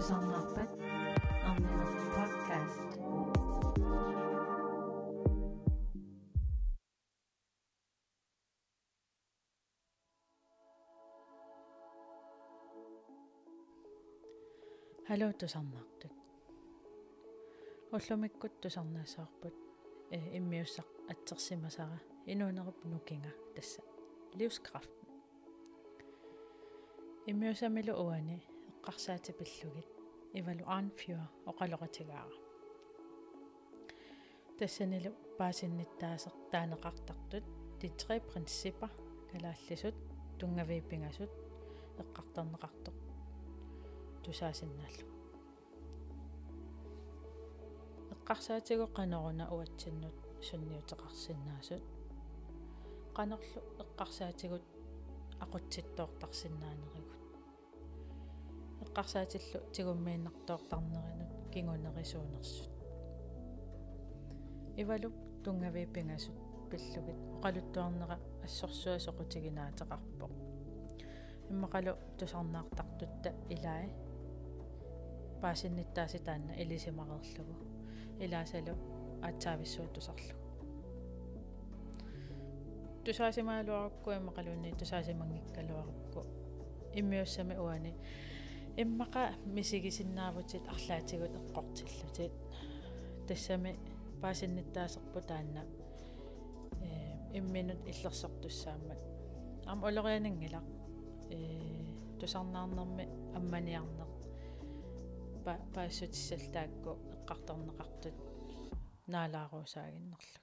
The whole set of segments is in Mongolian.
тусарнаарпат арнера подкаст Hallo тусарнаартут уллумиккут тусарнаассаарпут э иммиуссақ атсерсимасара инуунеруп нукинга тасса livskraft иммиусамилу уани ивалу аанфиуа оқалоқатигаара тассанилу паасинниттаасеқ таанеқартартут титри принципа калааллисут тунгавииппингасут эққартернеқартоқ тусаасиннааллу эққарсаатигу қанеруна уатсиннут сунниутеқарсиннаасут qanорлу эққарсаатигут aqutsittooqtarsinnaanеригут эққарсаатиллу тигуммииннартоортарнеринут кингунерисуунерсут ивалуп тунгавииппингасут пиллугит оқалуттуарнера ассорсуа соқутигинаатеқарпо иммақалу тусарнаартартутта илаа паасинниттааси таанна илисимақерлугу илаасалу аатсаависсуа тусарлу тусаасимаалуарукку иммақалуунни тусаасимангиккалуарукку иммиуссами уани иммаqa мисигисиннаавутит арлаатигут эққортиллутит. Тассами паасинниттаасерпу таанна э имминут иллерсортуссаамат ам олерианингилақ э тусарнаарнерми амманиарнеқ па паассутиссалтаакку эққарторнеқартут наалааруусаагиннерлугит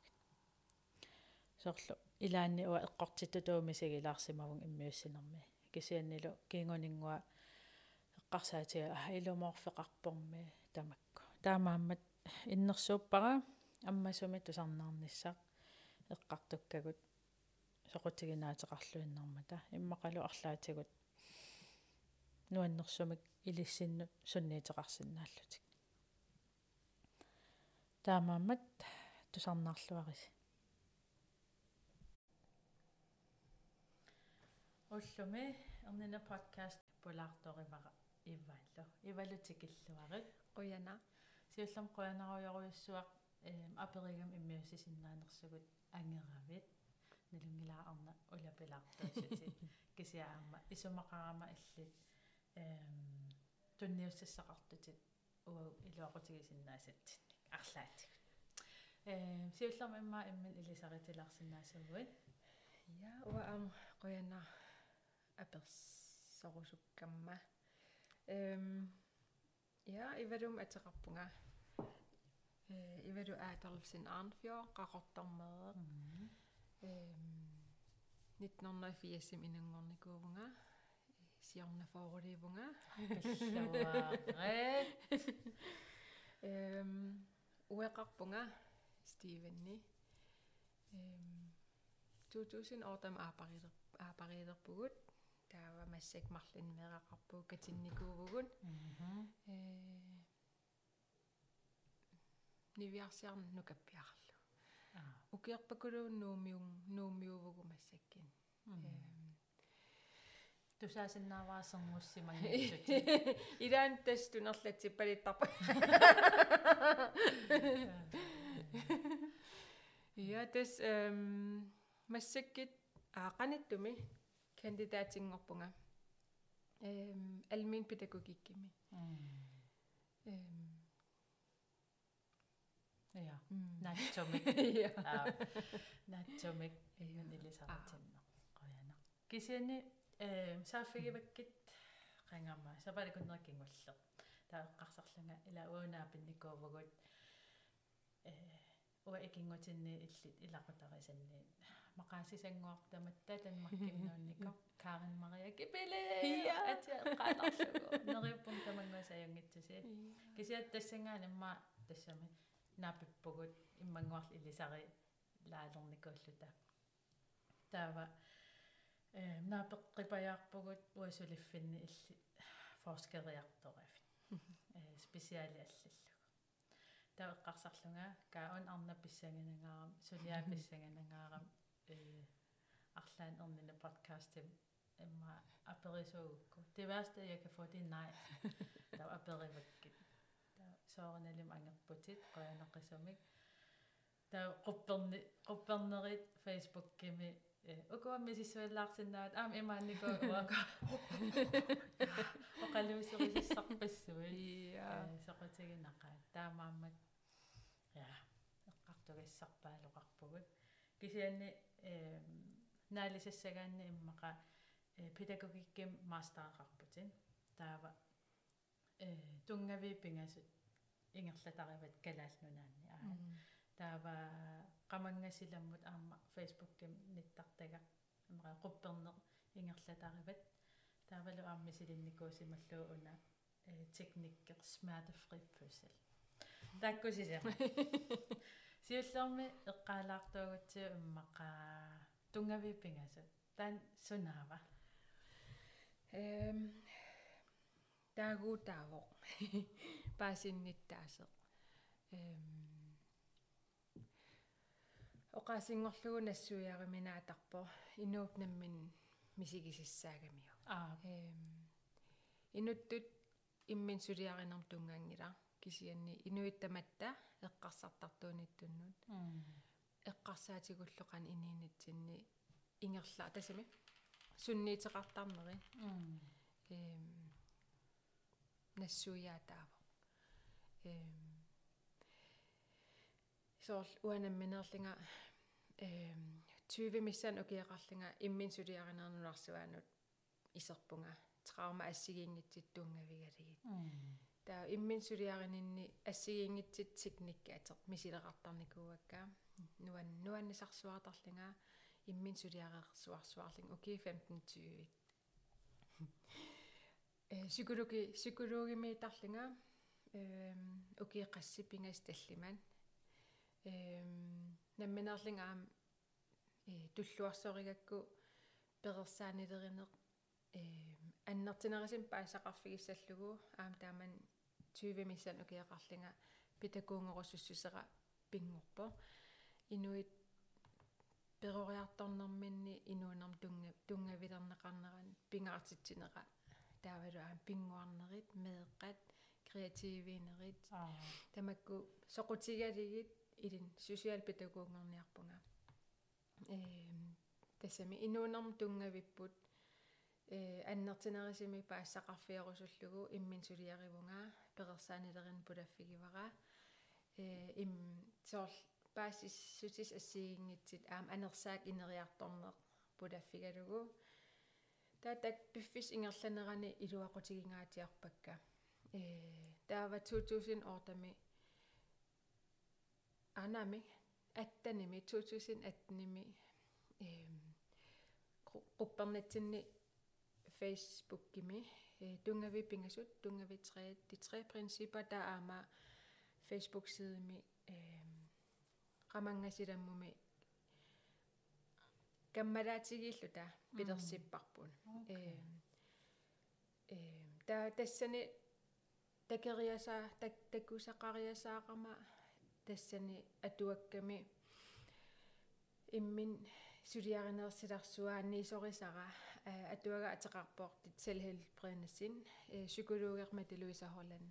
соорлу илаанни уа эққортиттутуумисигилаарсимавун иммиуссинерми кисианнилу кингунингуа эққарсаатига илумоорфеқарпорми тамакку таамааммат иннерсууппара аммасуми тусарнаарниссақ эққартуккагут соқутигинаатеқарлуиннармата иммақалу арлаатигут нуаннерсумик илиссиннут сунниитеқарсинааллутик таамааммат тусарнаарлуариси уллуми эрнина подкаст пулаарторимара иввааллу ивалутикиллуарит quyanaa сиуллам эм аперигам иммиуссисиннаанерсугут ангеравит. Налунгилаарна улапилаартуусути кисиаама исумақарама иллит эм тунниуссассақартутит уу илуақутигисиннаасатсинник арлаатик. Эм сиуллам имма иммин илисаритилаарсиннаасугуит я уа ам quyanaa Um, ja, ivadum aterappunga. Uh, ivadu Adolfsen Arnfjord, qarortarmeret. Mm. Um, 1980 inangornikuvunga. Siorna forulivunga. Pillaware. um, ueqarpunga Stevenni. Um, 2000 år tam aparilerpugut. Таава массак марлин мерақарпуу катинникуувгун э нивиарсиарн нукаппиарлу. Укиарпакулуун нуумиун нуумиувгу массаккин тусаасиннааваасэрмуссимангитсути илаан тас тунерлатси палиттарпа я тас эм массаккит аақаниттуми кандидатингорпунга эм алмин педагогиккими эм. Ja натсумик я натсумик нилисаратинно qoyana кисиани э сааффигиваккит qangama сапаликуннеркингулле таэққарсарлунга ила уунаа-пинникуувгут э уа икингутинни иллит илақутарисанни мақаасисангуартаматта танмаккиннууннико Карен Мария Кипеле атя qaanarlugu neriuppum tamangusajungitsusi kisiat tassangaanimma тассами наапиппугут иммангуарл илисари лаалерникууллута таава э наапеққипаjaarpugут уасулиффинни илли форскериарторафи э специали аллаллугу таэққарсарлунга каун арна писсагинангаарам сулиа писсагинангаарам э арлаан эрнина подкастим имма аперисуугукку det værste jeg kan få det er nej. Der er aperivakkit der soornalum angerputit qoyanaqisumik der qupperni quppernerit facebook kimi ukуамми сиссуаллаарсинаат аама имааннико уака оқалуусерисиссарпассуи иа соқутигинақа таамааммат я эққартугассарпаалоқарпугут кисианни э наалисассагаанни иммақа педагогикким мастерақарпутин таава э тунгави пингасут ингерлатариват калаалнунаанни аа. Таава qamangasilammut aamma facebookkam nittартага амра qupperneq ингерлатариват таавалу аамми силинникуусималлуу уна э teknikker smertefri fødsel таккусисаа сиуллерми эққаалаартуугутсиу иммақаа тунгавиппингасут таан сунаава. Эм таагуутаавоқ паасинниттаасеқ эм оqaasiнгорлугу нассуяариминаатарпо инуупнаммин мисигисиссаагамиу аа. Эм инуттут иммин сулиаринерм тунгаангила кисианни инуиттаматта эққарсартартуунитсуннут эққарсаатигуллоқан иниинитсинни ингерлаа. Тасами сунниитеқартарнери. Эм нассуяатаава эм соорл уанамминерлинга эм 20 миссан окиақарлинга иммин сулиаринернунарсуаанут исерпунга. Траума ассигиингитситтунгавигалигит таа иммин сулиарининни ассигиингитсит техниккаатер мисилеқартарникууаккаа нуан нуаннисарсуартарлинга иммин сулиарерсуарсуарлин окей 15 20 э psykologi psykologimитарлинга эм окей qassipingas таллиман эм намминерлинга аам э туллуарсоригакку перерсаанилеринеқ эм аннертинерисим паасақарфигиссаллугу аам тааман 20 миссан укиақарлинга питакуунгоруссуссусера пингорпо инуит перориарторнэрминни инуунерм тунга тунгавилернеқарнеран пингаартитсинера таавалу аам пингуарнерит меэққат креативинерит тамакку соқутигалигит илин сусиалпитагуунгорниарпунга эм тассами инуунерм тунгавиппут э аннертинерисими паассақарфиарусуллугу иммин сулиаривунга перерсаанилерин пулаффигивара э им соор паассис сутис ассигингитсит аам анерсаак инериарторнеқ пулаффигалугу таатак пиффис ингерланерани илуақутигингаатиарпакка э таава 2000 ортами анами аттаними 2018ними эм группернатсинни Facebook-кими э тунгави пингасут тунгави 3 de tre principper der аама Facebook-sidemi эм qamangasilamмуми каммалаатигииллута пилерсиппарпун эм эм та тассани такериасаа так таккусақариасаақама тассани атуакками иммин сулиаринерсиларсуаанниисорисара атуага атеқарпоортит селхелбренасин psykologermat Louisa Holland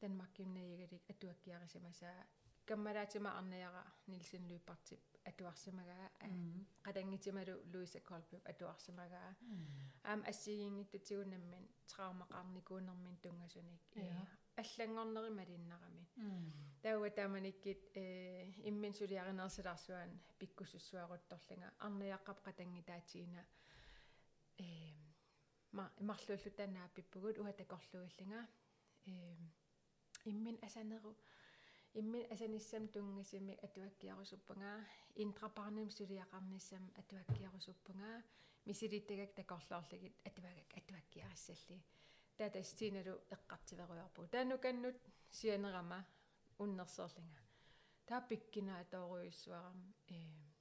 Danmark gymnasiet атуаккиарисимасаа каммалаатима арнаяра нилсин луипартип атуарсимагаа qadangitimalu Louisa Kolpip атуарсимагаа аам ассигингиттутигунаммин траумақарникуунэрмин тунгасуник аллангорнери малиннарами тауга тааманиккит э иммин сулиаринерсиларсуан пиккуссуссуарутторлинга арниаққап qatangitaatiina э ма имарлууллутанаа пиппугут уа такорлуиллинга э иммин асанеру иммин асаниссам тунгасими атуаккиарусуппангаа интрапарним сулиақарниссам атуаккиарусуппангаа мисилиттагак такорлоорлигит атуагак атуаккиариссалли таатастииналу эққартиверуйарпу. Таануканнут сианерама уннерсерлинга тааппиккина атооруйуссуарам э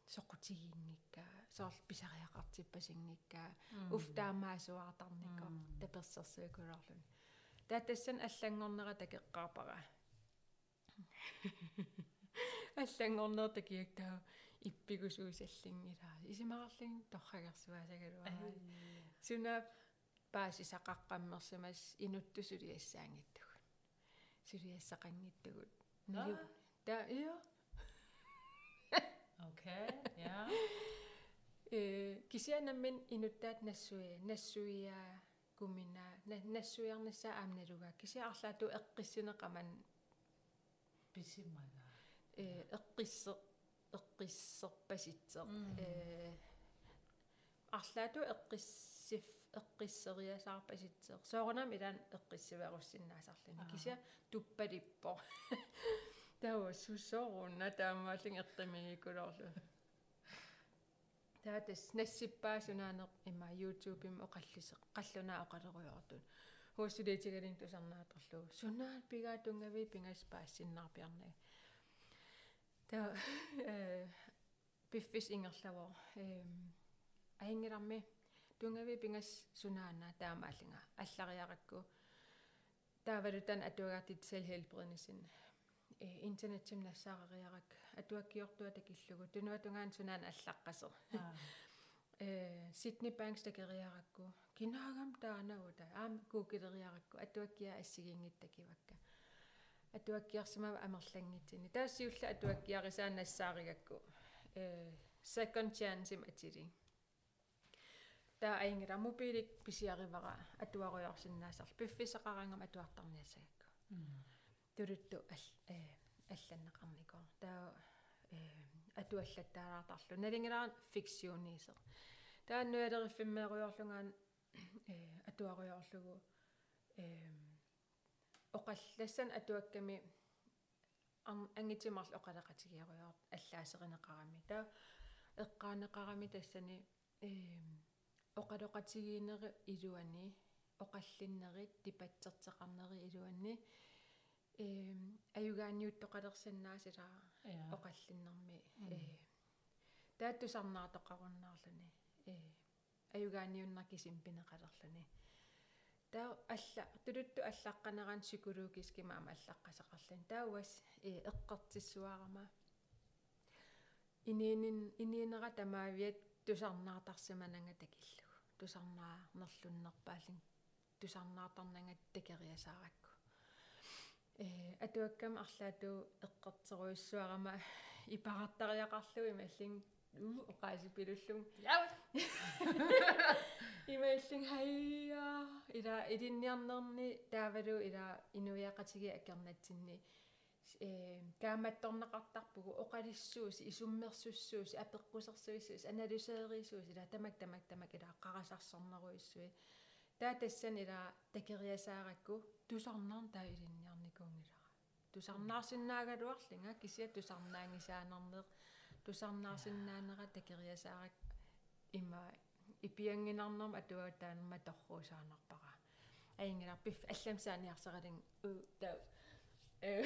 соқутигиинникка соорл писариақартиппасингикка уфтаамаасуартарникко таперсерсуакуларлун таатассан аллангорнера такеққарпара аллангорнер такиактаа иппигусуусаллин илаа исимақарлин торхагерсуасагалуа суна паасисақаққаммерсимас инуттусулиассаангиттугут сулиассақангиттугут налу та ио Okay, ja. э кисианаммин инуттаат нассуи нассуиа кумина нассуиарнасса аамналуга кисиарлаату эққиссинеқаман Писимага. э эққиссе эққиссерпаситсеқ э арлаату эққиссиф эққиссериасаарпаситсеқ соорнам илаан эққиссиверуссиннаасарлани кися туппалиппо таа суссоорунна таамааллин эққимигикулоорлу таатас нассиппаасунаанеқ има youtube-им оқаллисеқ қаллунаа оқалеруйортун хуассулиитигалин тусарнаатерлу сунаа пигаатунгави пингас паассиннаарпиарнаа таа э биффис ингерлавоо эм аингиларми тунгави пингас сунаана таамааллинга аллариаракку. Таавалутан атуагаартит селхелбринисин э интернетсим нассаариарак атуаккиортуа такиллугу тунуатунгаан сунаан аллаққасер э Sydney Banks такериаракку кинаагам таанагута аам кукилериаракку атуаккиа ассигингиттакивакка атуаккиарсимава амерлангитсини таассиулла атуаккиарисаан нассааригакку э second chance им атили таа аингера мобилик писиаривара атуаруйорсиннаасар пиффисақарангам атуартарниассагакку турутту ал алланнеқарникоо таа атуаллаттаалаартарлу налингилаан фиксионисеқ таа нуалериффиммееруйорлунгаан э атуаруйорлугу э оқаллассан атуакками ангитимарл оқалеқатигиаруйоор аллаасеринеқарами таа эққаанеқарами тассани э оқалоқатигиинери илуани оқаллиннерит типатсертеқарнери илуани э аюгааниуттоқалерсаннаасилаа оқаллиннэрми э тааттусарнаартоқаруннаарлуни э аюгааниуннаркисим пинеқалерлуни таа алла тулутту аллаққанеран психологискима ама аллаққасақарлун таауас э эққертиссуарама иниинин иниинера тамаавиат тусарнаартарсимананга такиллугу тусарнаарнерлуннерпаалин тусарнаартарнанга такериасааракку э атуаккам арлаату эққертеруиссуарама ипараттариақарлуи маллин уу оқаасипилуллум яа имаиллин хайя ила илинниарнерни таавалу ила инуяақатиги акернатсинни э кааматторнеқартарпугу оқалиссуус исуммерсуссуус апеққусерсуиссуус аналисеерисуус ила тамак тамак тамак ила қарасарсорнеруиссуи таа тассан ила такериасааракку тусарнаарн таа илинниарникуунгилара тусарнаарсиннаагалуарлинга кисиа тусарнаангисаанернеқ тусарнаарсиннаанера такериасаарак има ипиангинарнерм атуаатаанерма торруусаанарпара аингилар пиф алламсааниарсералин у таа э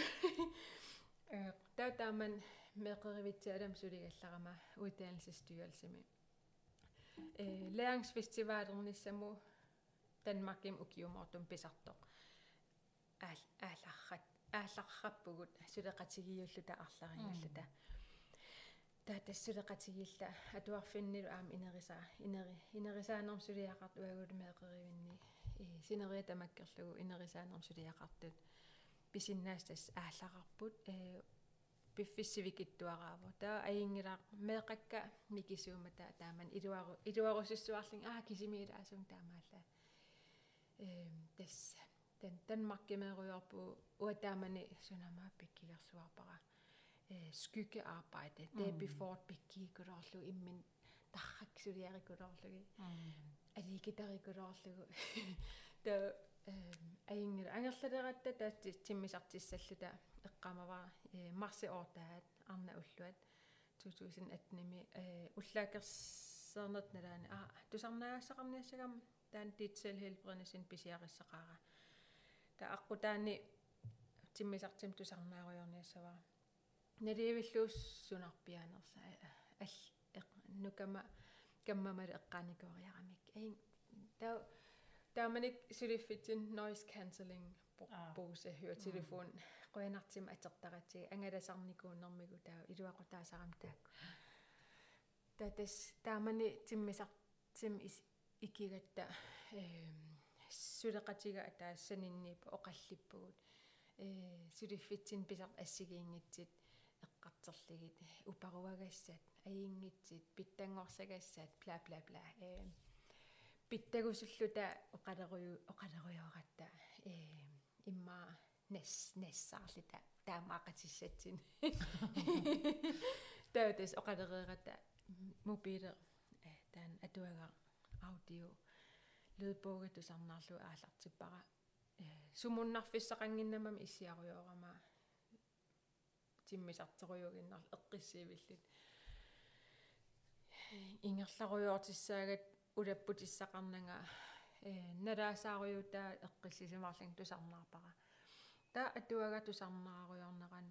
э тааман меқеривитсаалам сулигалларама уутаанлсастуйалсами э læringsfestivalернissamu Danmarkim ukiumortum pisartoq аал ааларрат аалларраппугут сулеқатигиуллута арларингуллута таа тассулеқатигилла атуарфиннилу аама инерисаа инери инерисаанерм сулиақарт уагулмеэқеривинни и синерия тамаккерлугу инерисаанерм сулиақартут писиннаас тас аалларарпут э пиффиссивикиттуарааву таа аингилаа меэқакка микисуумата тааман илуару илуарусуссуарлин аа кисимиилаасун таамаалла. Э тасса тан Danmarkгемеруйорпу уатаамани сунамаа пиккигерсуарпара э skyggearbejde day before иммин таррак сулиарикулоорлуги алигитарикулоорлугу та аингил ангерлалератта таати тиммисартиссаллута эққамава марси оортаат арна уллуат. 2018-ми э уллаакерсернет налаани а тусарнаассақарниассагам таан титсел хелбренисин писиариссақара та аққутаани тиммисартим тусарнааруйорниассава наливиллууссунарпианерса ал нукама каммамал эққааникориарамик аин таа тааманик сулиффитин noise cancelling буусе. Хюа телефон qoyanartim atertaratigi angalasarnikuunnermigu taa iluaqutaasaqam taakku татас таамани тиммисар тим икигатта эм сулеқатига атаассанинниипа оқаллиппугут э сулиффитсин писар ассигиингитсит эққартерлигит упаруагассаат аиингитсит питтангорсагассаат бла бла бла э питтагусуллута оқалеруйу оқалеруйоратта э имма нэс нэссаарлита таамаақатиссатсин таутас оқалереерата мобиле таан атуага аудио ледбоге тусарнаарлу аалартиппара э сумуннарфиссақангиннамам иссиаруйоорама тиммисартеруйугиннар эққиссиивиллит ингерларуйоортиссаагат улаппутиссақарнага э налаасааруйутаа эққиссисимарлан тусарнаарпара та атуага тусарнааруйорнеран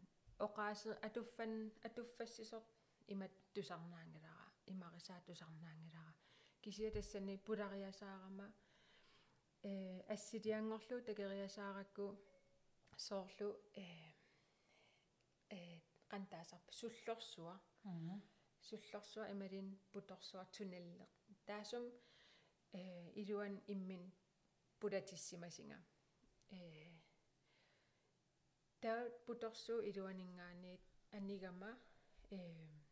оқаасе атуффан атуффассисор имат тусарнаангалара имарисаа тусарнаангалара кисия тассани пулариасаарама э ассилиангорлу такериасааракку соорлу э э qantaasarpa sullorsuа суллорсуа ималин путорсуа тунелле таасум э илуан иммин пулатиссимасинга э таа путорсуу илуанингаанит анигама э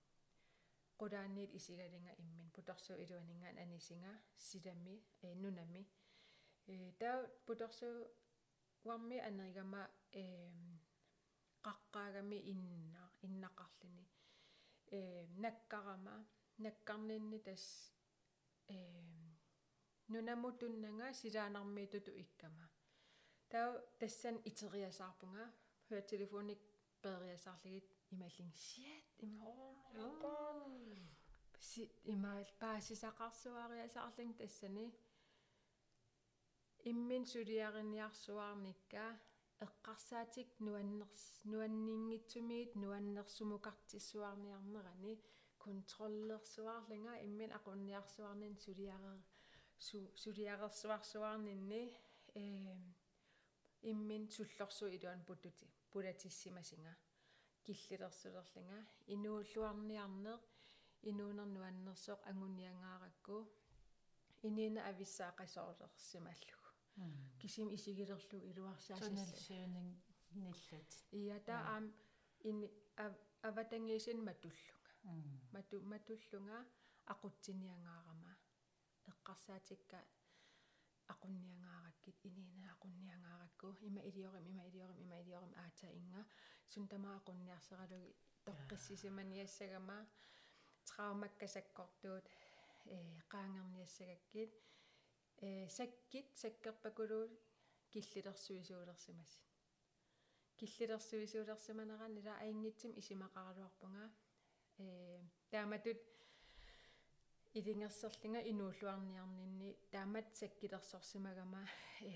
qodaanniit isigalinga immin putorsu iluaningaan anisinga sitammi э нунами э таа putorsu warmi анеригама э qaqqaagami инна иннақарлини э наккарама наккарнинни тас э нунамутуннага силаанарми туту иккама таа тассан итериасаарпунга høretelefonik bedriasarligit ималлин shit имаорнерпаа си имаал паасисақарсуариасаарлин тассани иммин сулиаринниарсуарникка эққарсаатик нуаннерс нуаннингитсумиит нуаннерсумукартиссуарниарнерани контроллерсуарлинга иммин ақунниарсуарнин сулиарер су сулиарерсуарсуарнинни э иммин суллорсу илуан путтути пулатиссимасинга киллилерсулерлинга инууллуарниарнеэ инуунернуаннерсоқ ангуниангааракку иниина ависсаақасоорлерсималлугу кисим исигилерлу илуарсаасассуунин ниллат иата аам ини аватангиисин матуллунга мату матуллунга aqutsiниангаарама эққарсаатикка aqunniangaarakкит иниина aqunniangaarakku има илиорим има илиорим има илиорим аата инга сунтамаа aqunniarseralуги тоққиссисиманиассагама траумаккасаккортуут э qaangerniassagakкит э саккит саккерпакулуу киллилерсуисуулерсимас киллилерсуисуулерсиманеран ила аингитсим исимақаралуарпунга э тааматут илингерсерлинга инууллуарниарнинни таамат саккилерсорсимагама э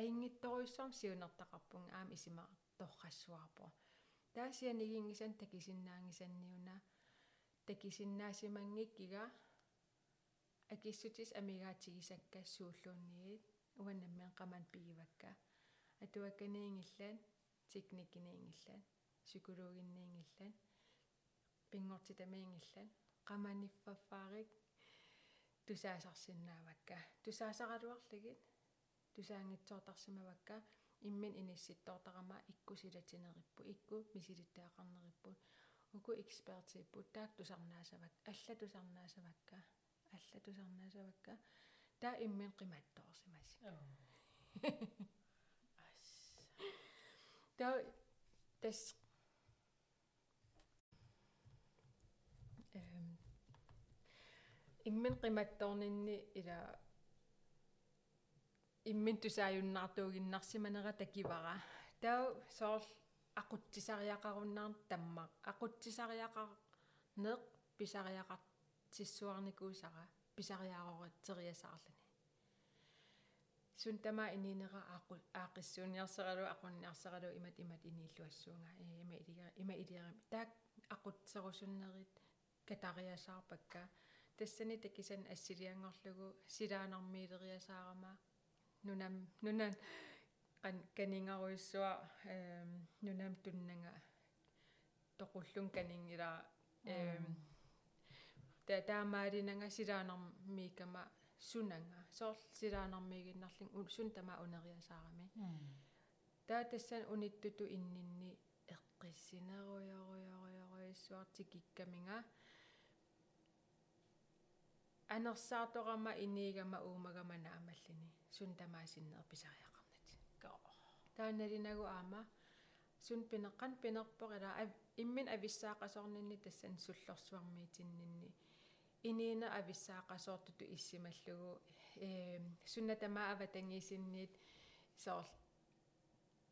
аингитторуйссорм сиунертақарпунга аама исимаа торрассуарпо таасианигингисан такисиннаангисанниуна такисиннаасимангиккига акиссутис амигаатигисакка сууллуунниит. Уаннаммиан qamан пигивакка. Атуакканиингиллаан тикниккиниингиллаан психологинниингиллаан пингортитамиингиллаан qamaniffaffaarик тусаасарсиннаавакка. Тусаасаралуарлигит тусаангитсоортарсимавакка иммин инисситтоортарама иккусилатинериппу икку мисилиттаақарнериппут уку экспертиппут таак тусарнаасавак алла тусарнаасавакка алла тусарнаасавакка таа иммин қиматтоорсимаси. Таа тас эм иммин қиматторнинни ила иммин тусааюннаартуугиннарсиманера такивара таа соорл aquttisariaqarunnaar tamma aquttisariaqar neq pisariaqar тиссуарникуусара писариаароритсериасаарлани сун тама ининера аақу аақиссуниарсералу ақунниарсералу имат имат иниллуассуунга. Има илига има илиарим таак aqutserusуннерит катариасаарпакка. Тассани такисан ассилиангорлугу силаанармиилериасаарама нунам нунан qan kaningaruissua ehm nunam tunnanga toqullun kaningila ehm та таамаалинага силаанармиикама сунанга соорл силаанармиигиннарлин сун тама унериасаарами таа тассан униттуту иннинни эққиссинеруйоруйоруйоруйссуарти киккаминга анерсаарторама иниигама уумагама наамаллини. Сун тамаасиннер писариақарнат тааналинагу аама сун пинеқан пинерпоқила иммин ависсаақасорнинни тассан суллорсуармиитиннинни иниина ависсаақасоортуту иссималлугу э суннатамаа аватангисинниит соорл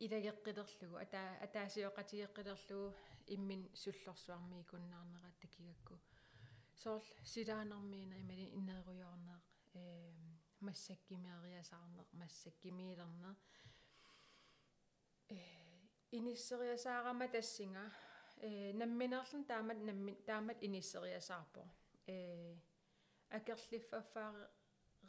илагеққилерлугу ата атаасиоқатигеққилерлугу иммин суллорсуармиикуннаарнера такигакку соорл силаанармиина имали иннеруйорнеэ э массаккимиариасаарнеэ массаккимиилернеэ э иниссериасаарама тассинга э намминерлун таамат намми таамат иниссериасаарпо э акерлиффафаар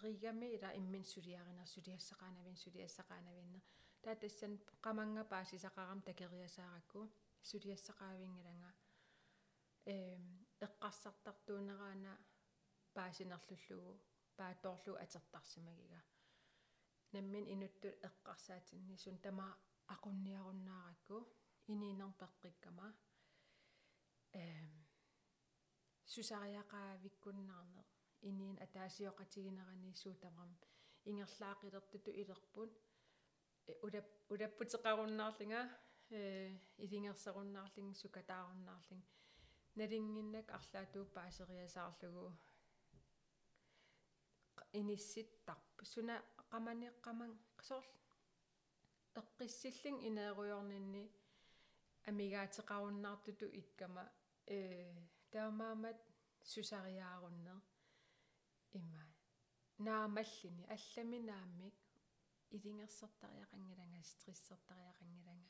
ригами ила иммин сулиаринер сулиассақаанавин сулиассақаанавиннер таа тассан qamanga paasisaqaram takeriasaarakku сулиассақаавингалага э эққарсартартуунераана паасинерлуллугу паатоорлу атертарсимагига наммин инуттут эққарсаатинни сун тама aqunniarunnaarakku iniinern peqqikkama эм сусариақаавиккуннаарне иниин атаасиоқатигинерани суутамрам ингерлаақилертуту илерпут улап улаппутеқаруннаарлинга э илингерсеруннаарлин сукатааруннаарлин налингиннак арлаатуу паасериасаарлугу инисситтарп суна qamaniqqamang qasorl эққиссиллин инееруйорнинни амигаатеқаруннаартуту иккама э таамаамат сусариааруннер има наамаллини аллами нааммик илингерсертариақангилага стриссертариақангилага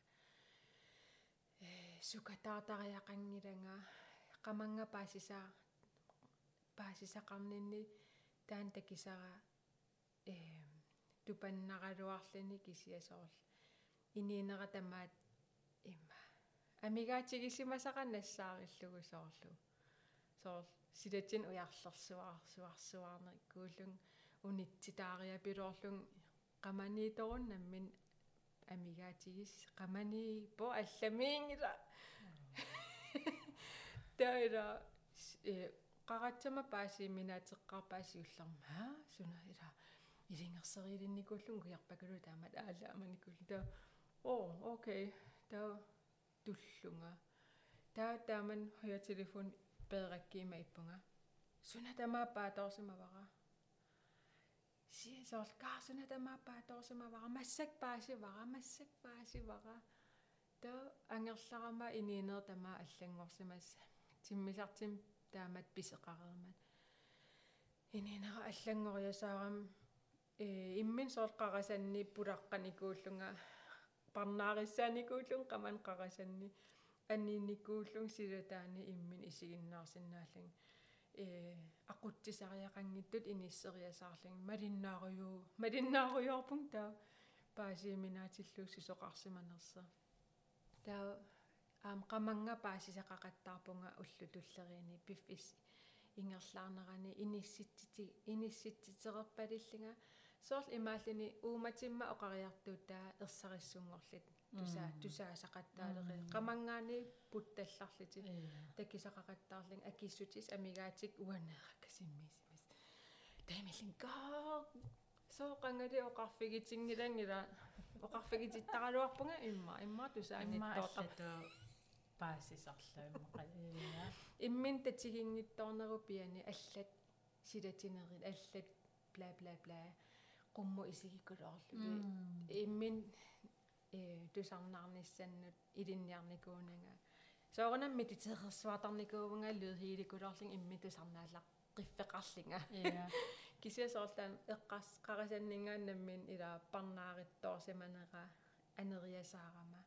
э сукатаартариақангилага qamanga paasisaa paasisaqarninni таан такисара э тупаннаралуарлини кисиасоорл иниинера тамаат имма амигаатигисимасақанассаариллугу соорлу соор силатин уярлерсуар суарсуарнер кууллун унитситаария пилоорлун qamaniitorunammin амигаатигис qamani по алламиингила таира э qaratama paasiminaatеққарпаасиуллерма суна ила илингерсерилинникуллун куярпакалу таамат аала аманикуллу таа оо окей таа туллунга таа тааман хоя телефон пеэраккиима иппунга суна тамаа пааторсимавара сиасоорл каарсуна тамаа пааторсимавара массак паасивара массак паасивара таа ангерларама иниинер тамаа аллангорсимасса тиммисартим таамат писеқареермат иниинера аллангориасаарам э иммин соорқарасанни пулаққаникууллунга парнаарissaaникууллун qamан қарасанни анниинникууллун силатаани иммин исигиннаарсинааллан э ақутсисариақангиттут иниссериасаарлин малиннааруйуу малиннааруйорпун таа паасииминаатиллуу сисоқарсиманерса. Таа аам qamanga paasisaqaqattaarpunga уллу туллериини пиффис ингерлаарнерани инисситсити инисситситерерпалиллинга соорл имааллини ууматимма оқариартуутаа ерсариссунгорлит тусаа тусаасақаттаалери qamангаани путталларлити таккисақақаттаарлин акиссутис амигаатик уанеэраккасиммисимис таймиллин гаа сооқангали оқарфигитингилангила оқарфигититтаралуарпунга имма имма тусааниттоортар паассисарлуиммақалиа иммин татигингитторнеру пиани аллат силатинерил аллат бла бла бла. Qummu isigikkulorlugi immin э тусарнаарниссаннут илинниарникуунага соорунамми титерерсуатарникуувнга луудхииликулорлин имми тусарнааллақ qиффеқарлинга кисиасоорлаан эққас қарасаннингааннаммин ила парнаариттоорсиманера анериасаарама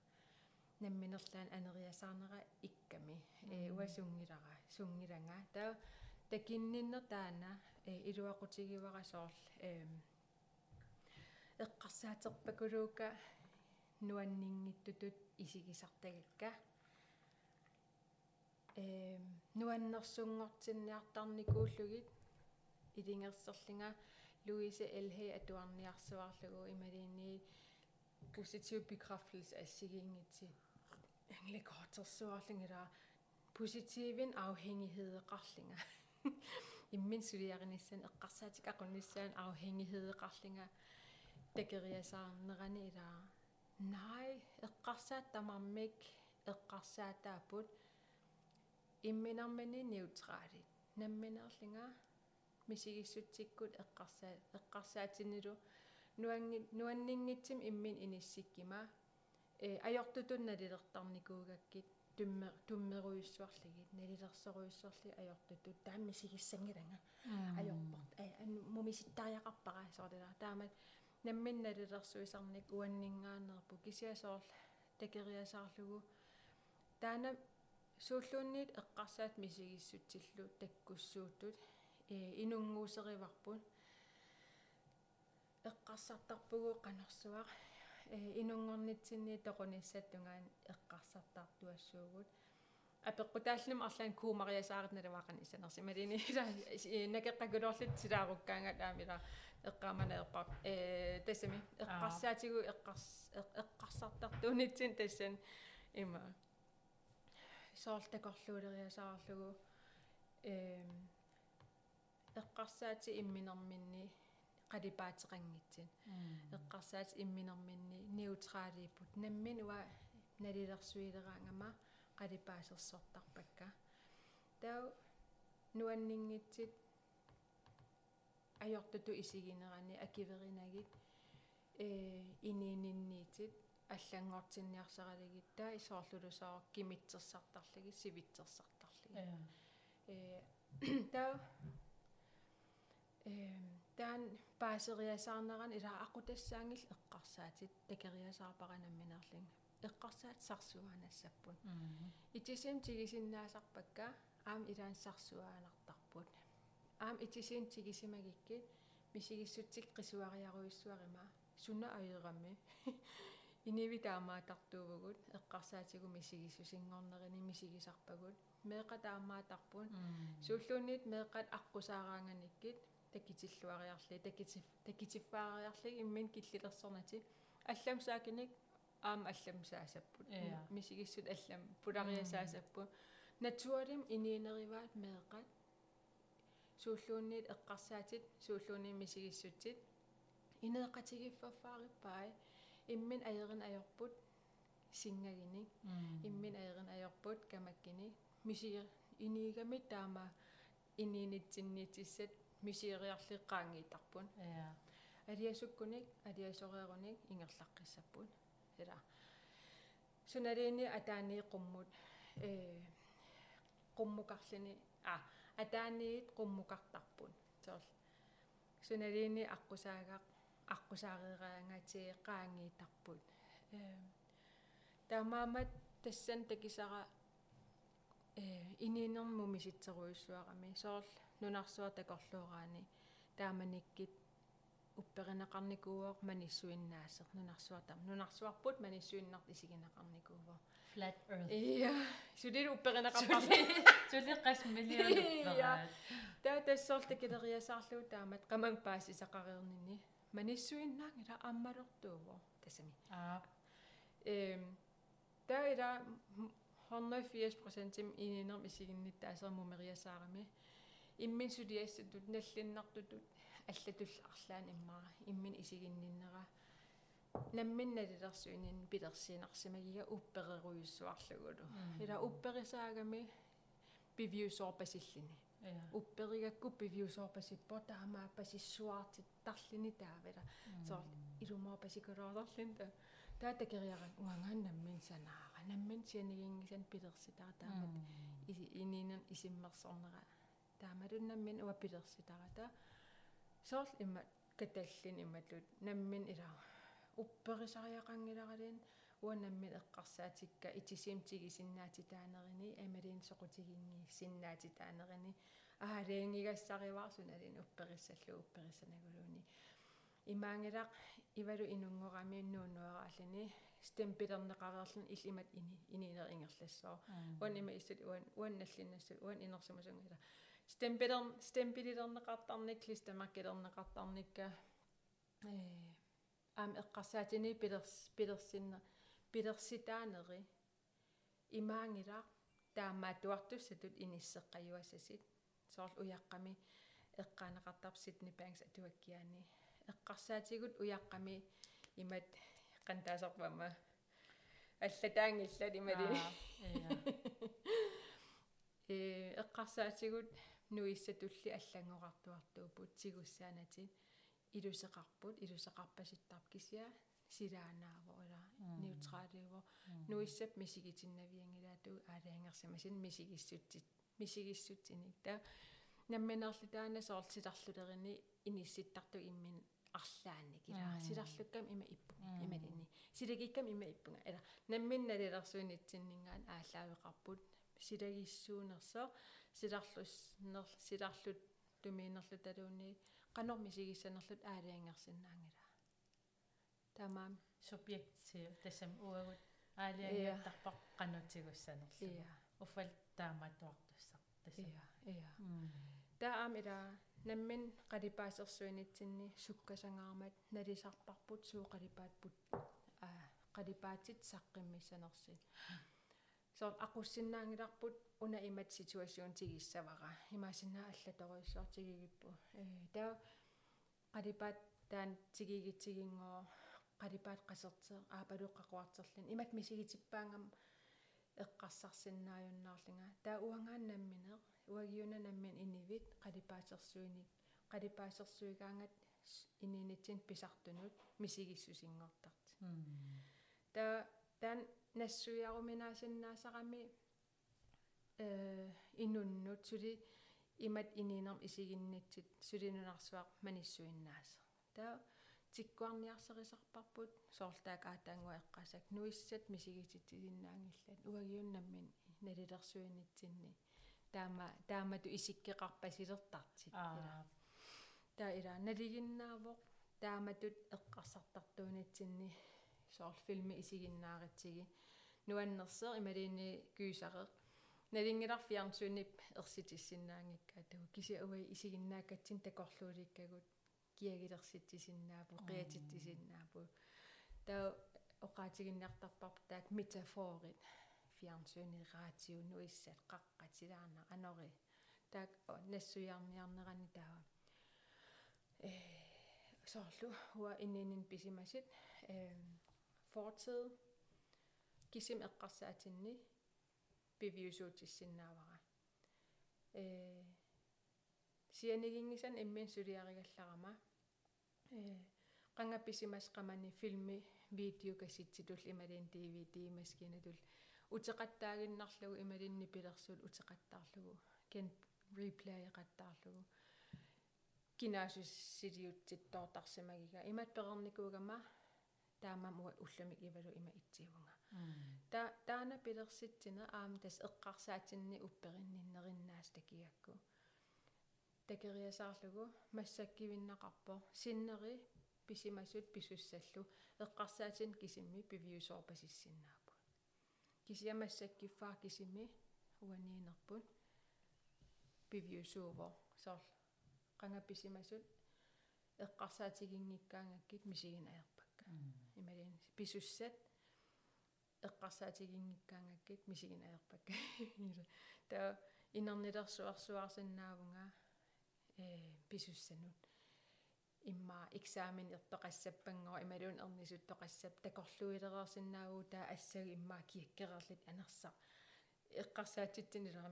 намминерлаан анериасаарнера икками э уасунгилара сунгиланга таа такинниннер таана э илуақутигивара соорл э эққарсаатерпакулуука нуаннингиттутут исигисартагакка эм нуаннерсунгортинниартарникууллугит илингерсерлинга Louise Elhe атуарниарсуарлугу ималиинни positiv bekræftelse ассигиингитси англикоотерсуарлингила positiivin afhængighedеқарлинга иммин сулиариниссан эққарсаатик ақунниссаан afhængighedеқарлинга такериасаарнерани илаа най эққарсаат тамармик эққарсаатааппут имминармани неутралит намминерлинга мисигиссутсиккут эққарсаа эққарсаатинилу нуанги нуаннингитсим иммин иниссиккима э ajortutun nalilертарникуугаккит тумме туммеруйуссуарлигит налилерсоруйуссуарли ajortutut тааммисигиссангиланга ajorport а мумиситтариақарпара соордила таамат наммин налилерсуисарник уаннингаанерпу кисиасоорл такериасаарлугу таана сууллуунниит эққарсаат мисигиссутсиллу таккуссуутут э инунгуусериварпут эққарсартарпугу қанерсуақ э инунгорнитсинни тоқуниссаттунгаан эққарсартартуассуугут апеққутааллим арлаан куумариасаарит налаваақани исанерси малини накеққагулоорлит силааруккаанга таамила эққааманаерпар э тассами эққарсаатигу эққарс эққарсартартуунитсин тассан има соортакорлуулериасаарлугу э эққарсаати имминерминни қалипаатеқангитсин эққарсаат имминерминни неутралииппут наммин уа налилерсуилераангама қалипаасерсортарпакка тау нуаннингитсит ajortutu isiginerani akiverинагит э инининниитит аллангортинниарсаралигитта исоорлулусаа кимитсерсартарлиги сивитсерсартарлиги э таа эм таан паасериасаарнеран ила aqutassаангил эққарсаатит такериасаарпаранамминерлин. Эққарсаат сарсуаанассаппут итисим тигисиннаасарпакка аам илаан сарсуаанартарпут аам итисим тигисимагиккит мисигиссутсик қисуариаруиссуарима суна аерами иниви таамаатартуувгут эққарсаатигу мисигиссусингорнерини мисигисарпагут меэқа таамаатарпун сууллуунниит меэқат аққусаараанганиккит такитиллуариарли такити такитиффаариарли иммин киллилерсорнати аллам саакиник аам аллам саасаппут мисигиссут аллам пулариасаасаппу натуалим иниинериваат меэқат сууллуунниит эққарсаатит сууллуунни мисигиссутсит инеэқатигиффаффаариппай иммин аерин аёрпут сингагиник иммин аерин аёрпут камаккини мисигер иниигами таама иниинитсинниитиссат мисиериарлиққаангиитарпун я алиасуккуник алиасорееруник ингерлаққиссаппун. Ила суналиини атаани қуммут. Э қуммукарлини а атааниит қуммукартарпун. Сорл суналиини аққусаагақ аққусаареераангатиеққаангиитарпут э таамаамат тассан такисара э иниинерму миситсеруйуссуарами сорл нунарсуа такорлуураани тааманиккит упперинеқарникууор маниссуиннаасер нунарсуатам. нунарсуарпут маниссуиннарт исигинеқарникууор flat earth. Iya сулил упперинеқарпарли сули қас миллион таа тассоорта килериасаарлуу таамат қаман пааси сақариернини маниссуиннаан ила аммалертууво тассами аа эм таа ила 180% ининерм исигинниттаасерму мериасаарами иммин сулиассатут наллиннартутут аллатул арлаан иммара иммин исигинниннера. Намминналилерсуинин пилерсиинарсимагига уппереруйуссуарлугулу ила упперисаагами пивиусоорпасиллини упперигакку пивиусоорпасиппо таамаа пасиссуаартит тарлини таавила соор илумаа пасикулоорлин та таата кириаран уангаан наммин санаара наммин сианигингисан пилерситара таамат иси ининан исиммерсорнера таамалуннаммин уаппилерситарата соорл имма каталлин иммаллут наммин ила упперисариақангиларалин уанаммин эққарсаатикка итисим тигисиннаати таанерини амалин соқутигинги синнаати таанерини аалеангигассариваарсуналин уппериссаллу уппериссанагулууни имаангилақ ивалу инунгорами нуунуарааллини стемпилернеқареерлун илимат ини ининер ингерлассоо уан има иссат уан уан наллиннассут уан инерсимасунгила стемпилер стемпилилернеқартарник листамаккилернеқартарникка э аам эққарсаатини пилерс пилерсинна пилерситаанери имаангила таамаа туартуссатут иниссеққаюасасит соорл уяққами эққаанеқартарпситни паангс атуаккиани эққарсаатигут уяққами имат qantaasarpamma аллатаангиллат имали э эққарсаатигут нуиссатулли аллангоқартуартуупут сигуссаанатит илусеқарпут илусеқарпаситтарп кисиа силаанаavo ила неутралиуво нуиссап мисигитиннавиангилаату аалаангерсамасин мисигиссутсит мисигиссутсиник та намминерли таана соортиларлулерини инисситтарту иммин арлаанник ила силарлуккам има иппу ималини силагиккам има иппунга. Ала намминналилерсуинитсиннингаан ааллаавеқарпут силагиссуунерсо силарлус нер силарлут тумиинерлу талуунни qanорми сигиссанерлут аалаангерсинаангила тамаам субъектив тасам уагут аалиангиаттарпақ qanутигуссанерлу иа уффал тааматуартуссақ тасам иа иа таамила наммин qalipaasersuinitsinni sukkasangаарmat налисарпарпут сууqalipaatput а qalipaatit saqqimmissanersit соор aqussinnaangilарпут уна имат ситуацион тигиссавара имаасиннаа аллаториуссуартигигиппу э таа qalipаат таан тигигитсигингоо qalipаат qasертеэ аапалуққақуартерлин имат мисигитиппаангам эққарсарсиннааюннаарлинга таа уангааннамминеэ уагиуна наммин инивит qalipaasersuinik qalipaasersuigaangat ининитсин писартунут мисигиссусингортарт та тан нассуиаруминаасиннаасарами э инуннут сули имат ининерм исигиннитсит сулинунарсуақ маниссуиннаас та тиккуарниарсерисарпарпут соорлаак аатаангуа эққасак нуиссат мисигититсиннаангиллат уагиуннаммин налилерсуинитсинни таама таамату исиккеқарпасилертартит ила таа ила налигиннаавоқ тааматут эққарсартартуунитсинни соорл филми исигиннааритсиги нуаннерсер ималиини кüüсареq налингилар фиарнсунип ерситиссиннаангикка тау кися уай исигиннааккатсин такорлууликкагут киагилерситсисиннаапу креатиттисиннаапу таа оқаатигинниартарпарп таак метафорит фиарнсуни раатиу нуиссат қаққатилаарна анори таак нассуярниарнерани таа э соорлу уа иннинин писимасит э fortid кисим эққарсаатинни пивиусуутиссиннаавара э сианигингисан иммин сулиаригалларама э qangapisimas qamani filmi video kasitsitул ималин DVD маскинаtul утеқаттаагиннарлугу ималинни пилерсуул утеқаттаарлугу кен replay qаттаарлугу кинаасус силиутситтоортарсимагига имат перерникуугама таамамуа улламик ивалу има итсиувнга та таана пилерситсина аам тас эққарсаатинни упперинниннериннаас такиакку. Такериасаарлугу массаккивиннақарпо синнери писимасут писуссаллу. Эққарсаатин кисимми пивиусоорпасиссиннаапу. Кисиамассаккиффаа кисими уаниинерпут пивиусуувоо соор qangapisimasut эққарсаатигингиккаангаккит мисигинаерпакка ималин писуссат эққарсаатигингиккаангаккит мисигинаерпакка та инернилерсуарсуарсиннаавунга э писуссанут имма экзамен иртоқассаппангоо ималуун эрнисуттоқассап такорлуилереерсинаагуу таа ассаги иммаа киаккерерлит анерсаа эққарсаатитсинилера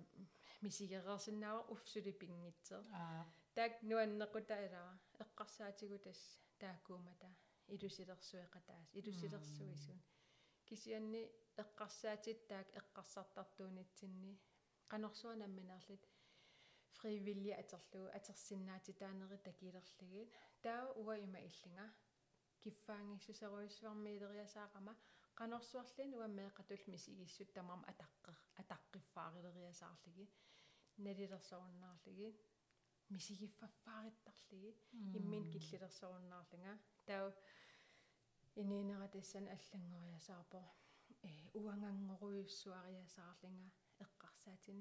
мисигереерсинаава уфсули пингитсер таак нуаннеқутаилара эққарсаатигу тас таакуумата илусилерсуэқатаас илусилерсуисун кисианни эққарсаатит таак эққарсартартуунитсинни qanорсуанамминерлит фривилли атерлугу атерсиннаати таанери такилерлагит таа уа има иллинга. Киффаангиссусеруиссуармиилериасаақама qanорсуарлин уа меэқатул мисигиссут тамарма атаққер атаққиффаарилериасаарлиги налилерсоруннаарлиги мисигиффаффаариттарлиги иммин киллилерсоруннаарлинга таа ининера тассан аллангориасаарпо э уангангоруйуссуариасаарлинга эққарсаатин.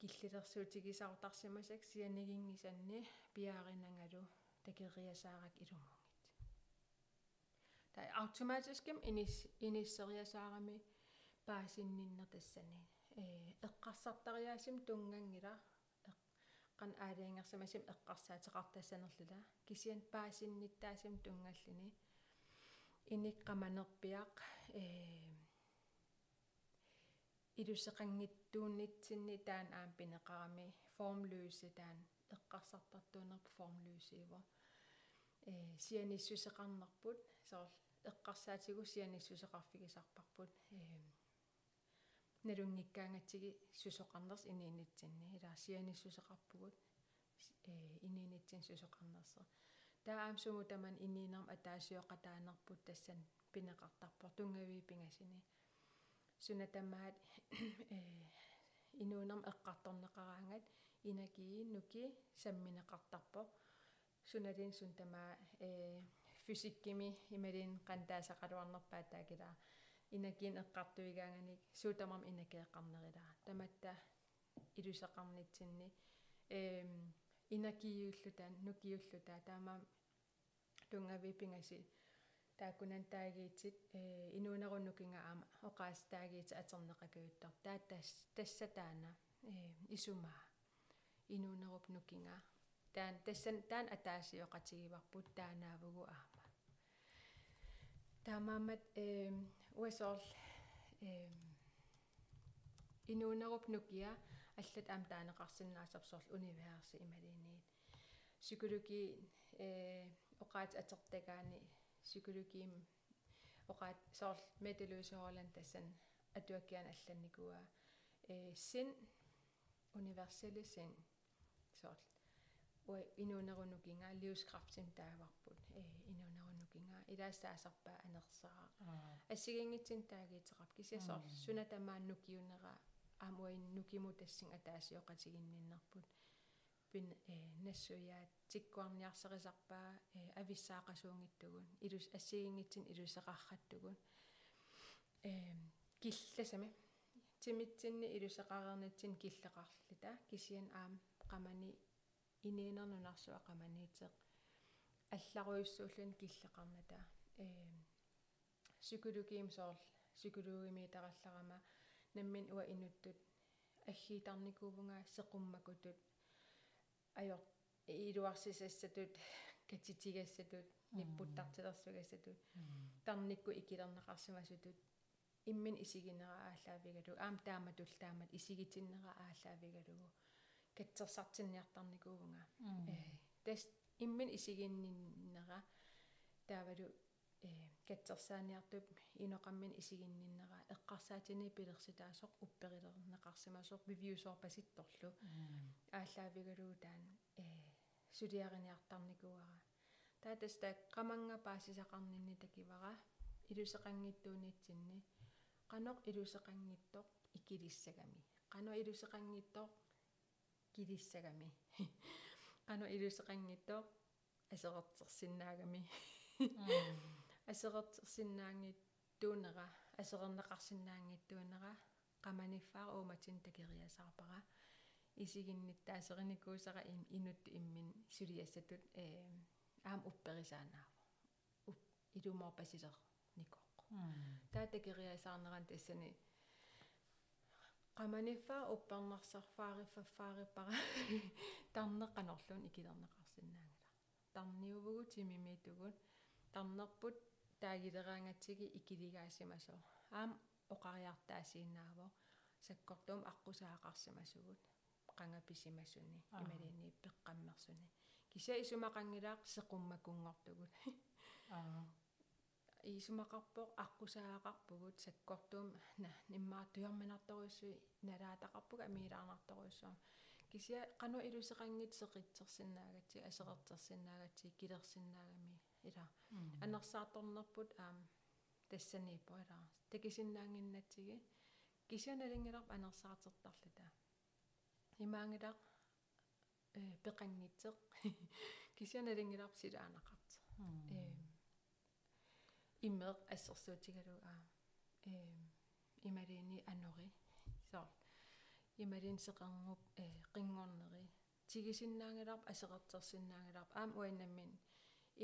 Киллилерсуутигисаартарсимасак сианигингисанни пиааринангалу такериасаарак илумунгит. Та автоматиским инис иниссериасаарами паасинниннер тассани э эққарсартариаасим тунгангила эққан аалиангерсамасим эққарсаатеқартассанерлула кисиан паасинниттаасим тунгаллини иниккаманерпиақ э илусеқангиттууннитсинни таан аам пинеқарами формлøse таан эққарсартартуунерп формлøseиво э сианиссусеқарнерпут соор эққарсаатигу сианиссусеқарфигисарпарпут э налунгиккаангатсиги сусоқарнерс иниинитсинни илаа сианиссусеқарпугут э иниинитсин сусоқарнерсер таа аамсуму таман иниинерм атаасиоқатаанерпут тассан пинеқартарпор тунгавии пингасини сунатамаат э инуунерм эққарторнеқараангат инакии нуки самминеқартарпо суналин сун тамаа э физиккими ималин қантаасақалуарнерпаа таакилаа инакиин эққартуигаанганик суутамам инакеэққарнерилаа таматта илусеқарнитсинни эм инакиюуллутаан нукиуллутаа таамаа тунгави пингаси тааккунан таагиитсит э инуунеруннукинга аама оqaas таагиит атернеқакаюттар таатас тассатаана э исумаа инуунеруп нукинга таан тассан таан атаасиоқатигиварпут таанаавгу аама таамаамат э уасоорл э инуунеруп нукиа аллат аам таанеқарсинаасарсорл универси ималиниит psykologi э оqaat атертагаани psykologim oqaat soorl meteluusoorlan tassan atuakkian алланникуа э син универсelle син soorl уа инуунерунукинга livskraftim тааварпут э инуунерунукинга илаассаасарпаа анерсаа. Ассигингитсин таагиитерап кисиасоор сунатамааннукиунера аамуин нукиму тассин атаасиоқатигинниннарпут пин э нассуяат тиккуарниарсерисарпаа э ависсаақасуунгиттугун илус ассигингитсин илусеқарраттугун э килласами тимитсинни илусеқарернитсин киллеқарлита кисиан аам қамани инеэнернунарсуа қаманиитеқ алларуйуссууллун киллеқарната э psykologim soorl psykologimi таралларама наммин уа инуттут аггиитарникуувнга сеқуммакутут ajor iluarsisассатут катитигассатут ниппуттартилерсугассатут тарникку икилернеқарсимасутут иммин исигинера ааллаавигалу аам таама тултаамат исигитиннера ааллаавигалугу катсерсартинниартарникуувнга э тас иммин исигинниннера таавалу катсерсааниартуп иноқаммин исигинниннера эққарсаатини пилерситаасоқ упперилернеқарсимасоқ вивиусоор паситторлу ааллаавигалуу таан э сулиариниартарникуара таатаста қаманга паасисақарнинни такивара илусеқангиттуунитсинни қанеқ илусеқангиттоқ икилиссагами. Қано илусеқангиттоқ килиссагами. Қано илусеқангиттоқ асеқертерсиннаагами асеқертерсиннаангит туунера асерернеқарсиннаангиттуунера qamaniffaa uumatsin takeriasarpara isiginnittaaserinikkuusara inut immin suliassatut ee aam upperisaanaavo ilumorpasiser nikoq taa takeriasarneran tassani qamaniffaa uppernarsarfaariffaffaarippara tarneqqanorlun ikilerneqarsinnaangala tarniuvugu timimiitugut тарнерпут таагилераангаtsigi икилигаасимасо аам оқариартаасииннаavo саккортуум аққусаақарсимасугут qangapisimassuni ималини пеққаммерсуни кися исумақангилаақ сеқуммакунгортугут аа исумақарпоқ аққусаақарпугут саккортуум на ниммаартуйарминарторуссуи налаатақарпуга амилаарнарторуссуа кися қано илусеқангит сеқитсерсиннаагатси асеқертерсиннаагатси килерсиннаагами ила анерсаарторнерпут аам тассанииппо ила такисиннаангиннатсиги кисианалингиларп анерсаартертарлута имаангилақ э пеқангитсеқ кисианалингиларп силаанақарт э имеэ ассерсуутигалу аа э ималини анори соо ималин сеқарнуп э қингорнери тигисиннаангаларп асеқартерсиннаангаларп аам уаннаммин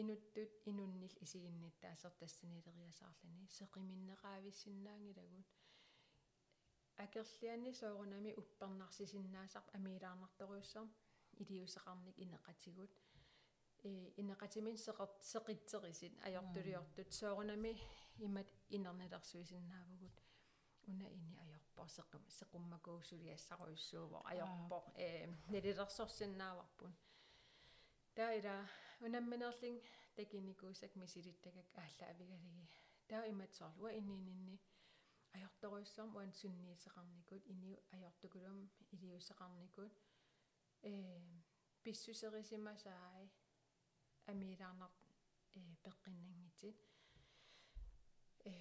инуттут инуннил исигинниттаасер тассанилериасаарлани сеқиминнеқаависсиннаангилагут акерлиани соорунами уппернарсисиннаасарп амилаарнарторуйссам илиусеқарник инеқатигут. Э инеқатимин сеқер сеқитсерисит ajortuliortut соорунами имат инернелерсуисиннаавгут уна ини ajorpor sequm seqummakuussuliassaqoissuuvo ajorpor э нелилерсорсиннааварпун таа ила унамминерлин такиникуусак мисилиттагак аалла авигалиги таа имат соорлуа инниининни ajortoruissorm uan sunniiseqarnikut iniu ajortukulum iliuseqarnikut э писсусерисимасаай амилаарнар э пеққиннангитит э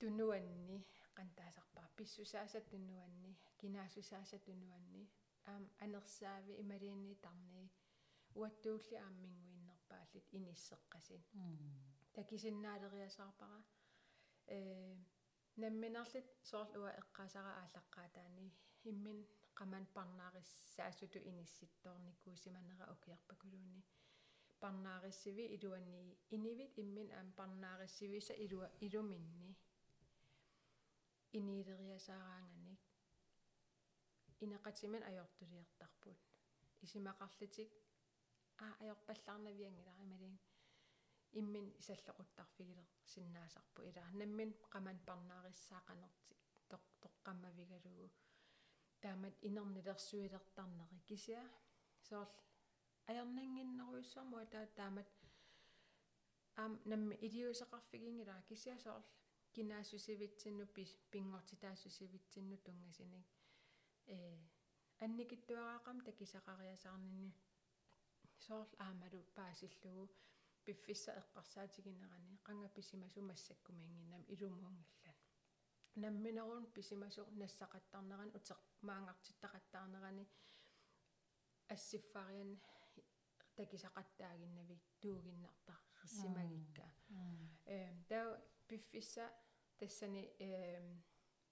тунуанни qantaasarpaa писсусаасат тунуанни кинаасусаасат тунуанни аам анерсаави ималиинни тарни уаттуулли ааммингуиннерпааллит иниссеққасин такисиннаалериасаарпара э намминарлит соорлуа эққаасара ааллаққаатаани иммин qamан парнаариссаасуту инисситторникуусиманера окиарпакулуунни. Парнаариссиви илуанни инивит иммин аам парнаариссивиса илуа илуминни. Инилериасаараанганик инеқатиман ajortuliartarput исимақарлитик аа ajorpallarnaviangila ималин иммин исаллоқуттарфигилер синнаасарпу илаа наммин qamан парнаариссаақанерти тоқ тоққаммавигалугу таамат инернилерсуилертарнери кисиа соорл аярнангиннеруйссуармуа таа таамат аам намми илиусеқарфигингилаа кисиа соорл кинаасусивитсинну пингортитаассусивитсинну тунгасиник э анникиттуараақам такисақариасаарнини соорл аамалу паасиллугу пиффисса эққарсаатигинерани қанга писимасу массаккумингиннам илумуангиллан намминерун писимасу нассақаттарнеран утеқ маангартиттақаттаарнерани ассиффариан такисақаттаагиннави туугиннартар риссимагикка э таа пиффисса тассани э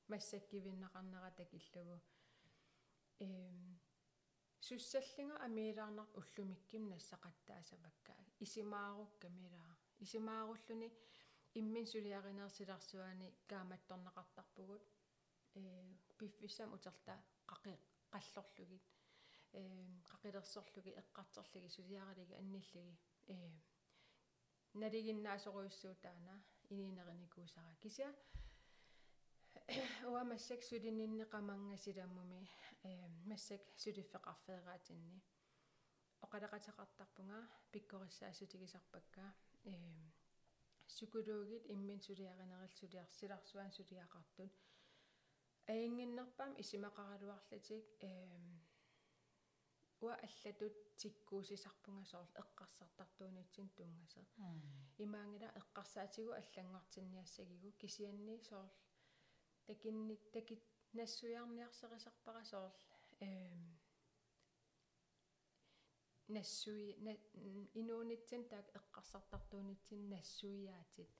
массаккивиннақарнера такиллугу э суссаллинга амилаарнар уллумикким нассақаттаасаваккаа исимааруккамилаа исимааруллуни иммин сулиаринерсиларсуани кааматторнеқартарпугут э пиффиссам утерта қақи қаллорлугит э қақилерсорлуги эққартерлуги сулиаралиги анниллиги э налигиннаасоруйссуутаана ининерникуусара кися уа массак qamangasilamumi э массак сулиффеқарфеераатинни оқалеқатеқартарпунга пиккориссаасутигисарпакка э сукулуугит иммин сулиаринерил сулиарсиларсуан сулиақартут аингиннерпаам исимақаралуарлатик э уа аллатут тиккуусисарпунга соорл эққарсартартуунитсин тунгаса. Имаангила эққарсаатигу аллангортинниассагигу кисианни соорл такинни такит нассуиарниарсерисарпара соорл эм нассуи инуунитсин таак эққарсартартуунитсин нассуиаатит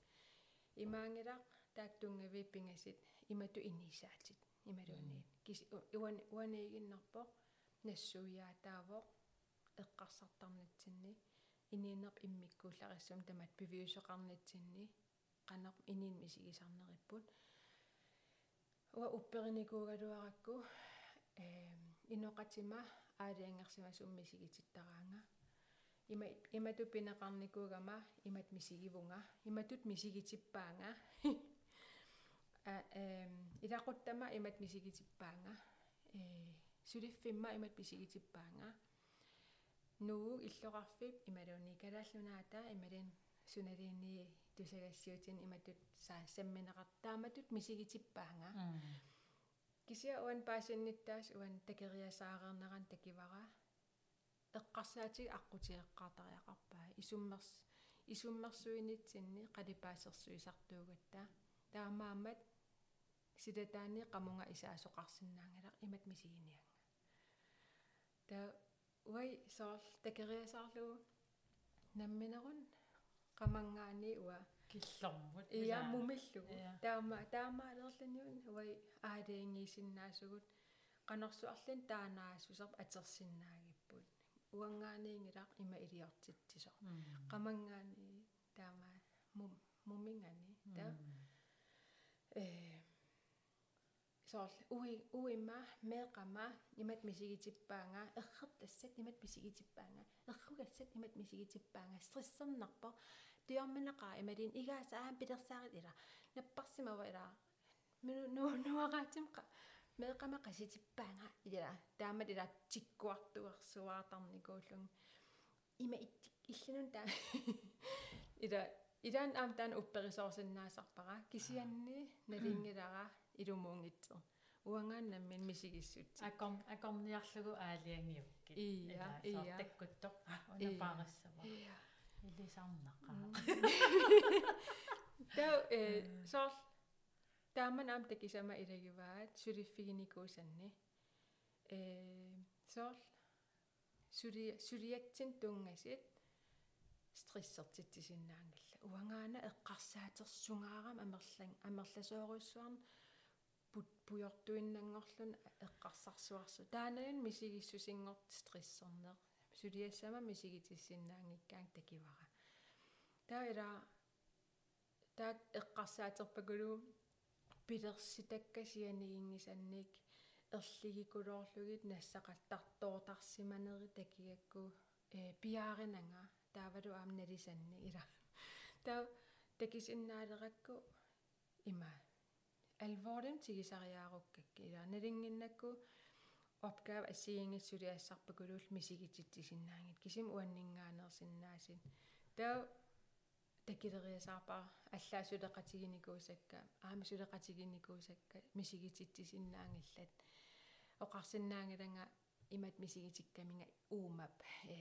имаангила таак тунгави пингасит имату инисаатит ималуунниит кис уан уанигиннарпо нассуиаатаавоо эққарсартарнитсинни иниинерп иммиккууллариссум тамат пивиусеқарнитсинни qanaq inin misigисарнериппут уа уппериникуугалуаракку э иноқатима аалиангерсимасум мисигититтараанга има имату пинеқарникуугама имат мисигивунга. Иматут мисигитиппаанга. А эм илақуттама имат мисигитиппаанга. Э сулиффимма имат мисигитиппаанга. Нуу иллоқарфип ималуунни калааллунаата ималин суналиинни тусагассиутин иматут саа самминеқартааматут мисигитиппаанга кися уан паасинниттаас уан такериасаарернеран такивара. Эққарсаатиг аққутиэққартариақарпаа исуммерс исуммерсуинитсинни қалипаасерсуисартуугатта таамаамат силатаани qamунга исаасоқарсинаангалақ имат мисигинианга та уай соорл такериасаарлугу намминерун qamангаани уа киллормут иа мумиллугу таама таамаалерланиун уай аалиингиисиннаасугут qanорсуарлин таанаасусерп атерсиннаагиппут уангааниингилаақ има илиортитсисо qamангаани таама мум мумингани таа э соор уи уимма меэқама имат мисигитиппаанга эрхертассат имат мисигитиппаанга эрхугассат имат мисигитиппаанга стрессернарпо тиорминеқаа ималин игааса аам пилерсаарит ила наппарсимава ила мину ну нуараатимқа меэқама қаситиппаанга ила таамат ила тиккуартуерсуаартарникууллун има иттик илланун таа ила илаан аам таан упперисоорсиннаасарпара. Кисианни налингилара илумуунгитсер уангааннаммин мисигиссут аком акомниарлугу аалиангиукки Ия, ия. таккуттор Ия. Илисарнақаа таа э соор тааман аам такисама илагиваат сулиффигиникуусанни э соор сули сулиатсин тунгасит стрессертитсиннаангилла уангаана эққарсаатерсунгаарам амерлан амерласооруссуарн пут пуйортуиннангорлун эққарсарсуарсу. Таанаян мисигиссусингорт стрессернеэ сулиассама мисигитиссиннаангиккаан такивара таа ила таат эққарсаатерпакулу пилерситаккасианигингисанник эрлигикулоорлугит нассақаттартоотарсиманери такигакку э пиааринанга таавалу аамналисанни ила таа такисиннаалеракку има. Алворим тигисариааруккакки ила налингиннакку opgave ассигингиссулиассарпакулуул мисигититсисиннаангит кисим уаннингаанерсиннаасин таа такилериасаарпаа аллаасулеқатигиникуусакка аами сулеқатигиникуусакка мисигититсисиннаангиллат оқарсиннаангиланга имат мисигитиккаминга уумап э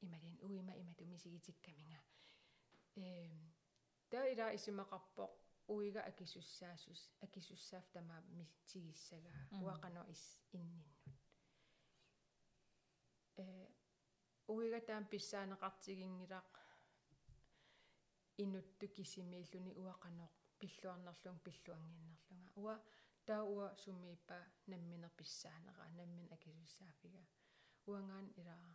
ималин уима имату мисигитиккаминга э таа ила исимақарпоқ уига акисуссаасус акисуссаав тамаа мисигиссага уақано ис инниннут э уига таам писсаанеқартигингилаақ инутту кисимииллуни уақанеқ пиллуарнерлун пиллуангииннерлунга уа таа уа сумииппа намминер писсаанераа наммин акисуссаафига уангаан илаа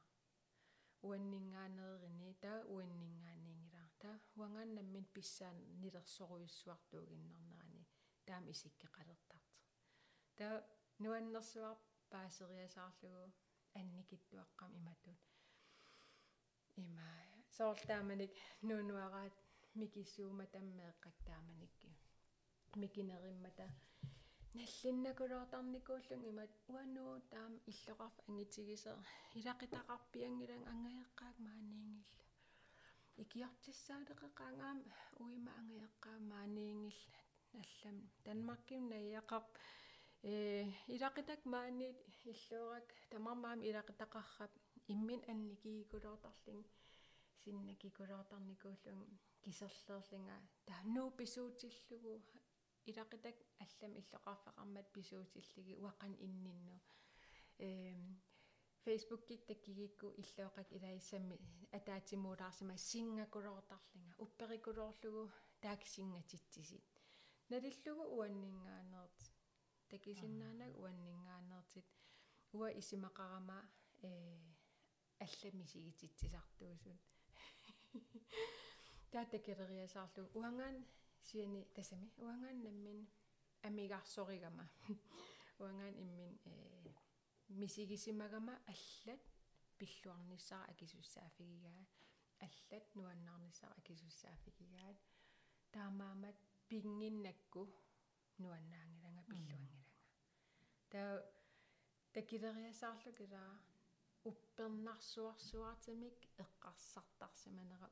уаннингаанерини таа уаннингаанингилаа таа уангаан наммин писсаан нилерсоруйуссуартуугиннернерани таам исиккеқалертарт таа нуаннерсуар паасериасаарлугу анникиттуаққам иматут има соорлааманик нуунуараат микиссуума таммеэққак тааманикки. Микинериммата. Наллиннакулоортарникууллун имат уануу таам иллоқарф ангитигисер илақитақарпиангилан ангаеққаак мааниингилла икиортиссаалеқеқангаам уима ангаеққаа мааниингилла аллам данмарким наяқап э илақитак маанит иллуурак тамармаам илақитақаррап иммин анникигикулоортарлин синнакикулоортарникууллун кисерлерлинга тааннуу писуутиллугу илақитак аллам иллоқарфеқармат писуутиллиги уаққан иннинну. Эм фейсбуккик таккигикку иллооқак илаиссами атаатимуулаарсима сингакулоортарлинга упперикулоорлугу таак сингатитсисит налиллугу уаннингаанерт такисиннаанаг уаннингаанертит уа исимақарама э алламисигититсисартуусут таатакилериасаарлу уангаан сиани тасами уангаан наммин амигарсоригама уангаан иммин э мисигисимагама аллат пиллуарниссара акисуссаафигигаа аллат нуаннаарниссара акисуссаафигигаат таамаамат пингиннакку нуаннаангиланга пиллуангиланга таа такилериасаарлу килаа уппернарсуарсуартимик эққарсартарсиманера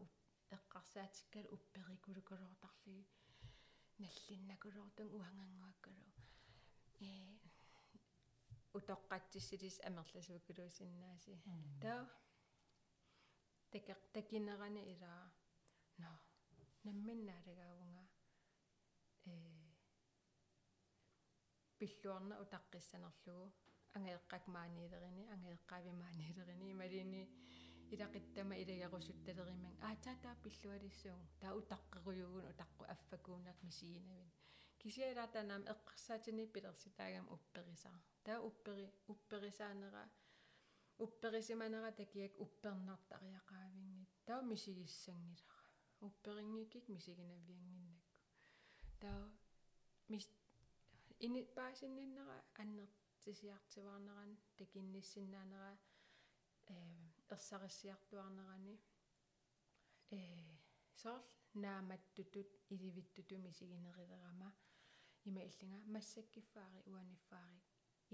эққарсаатиккал упперикулукулоортарлиги наллиннакулоортун уангангуаккалу э утоққатсисилис амерласууккулуусиннааси таа такеқ такинерани илаа но намминнаалагаавунга э пиллуарна утаққиссанерлугу ангеэққак маанилерини ангеэққаави маанилерини ималини илақиттама илагерусутталериман аатаатаа пиллуалиссуун таа утаққеруйугун утаққу аффакуунақ мисигинавин кисиалаатанаам эққарсаатини пилерситаагам упперисаа таа уппери упперисаанера упперисиманера такиак уппернартариақаавингит таа мисигиссангилара упперингикик мисигинавиангиннакку таа мис ини паасинниннера аннертисиартиваарнеран такинниссиннаанера э ерсариссиартуарнерани э сорл нааматтутут иливиттуту мисигинерилерама има иллинга массаккиффаари уаниффаари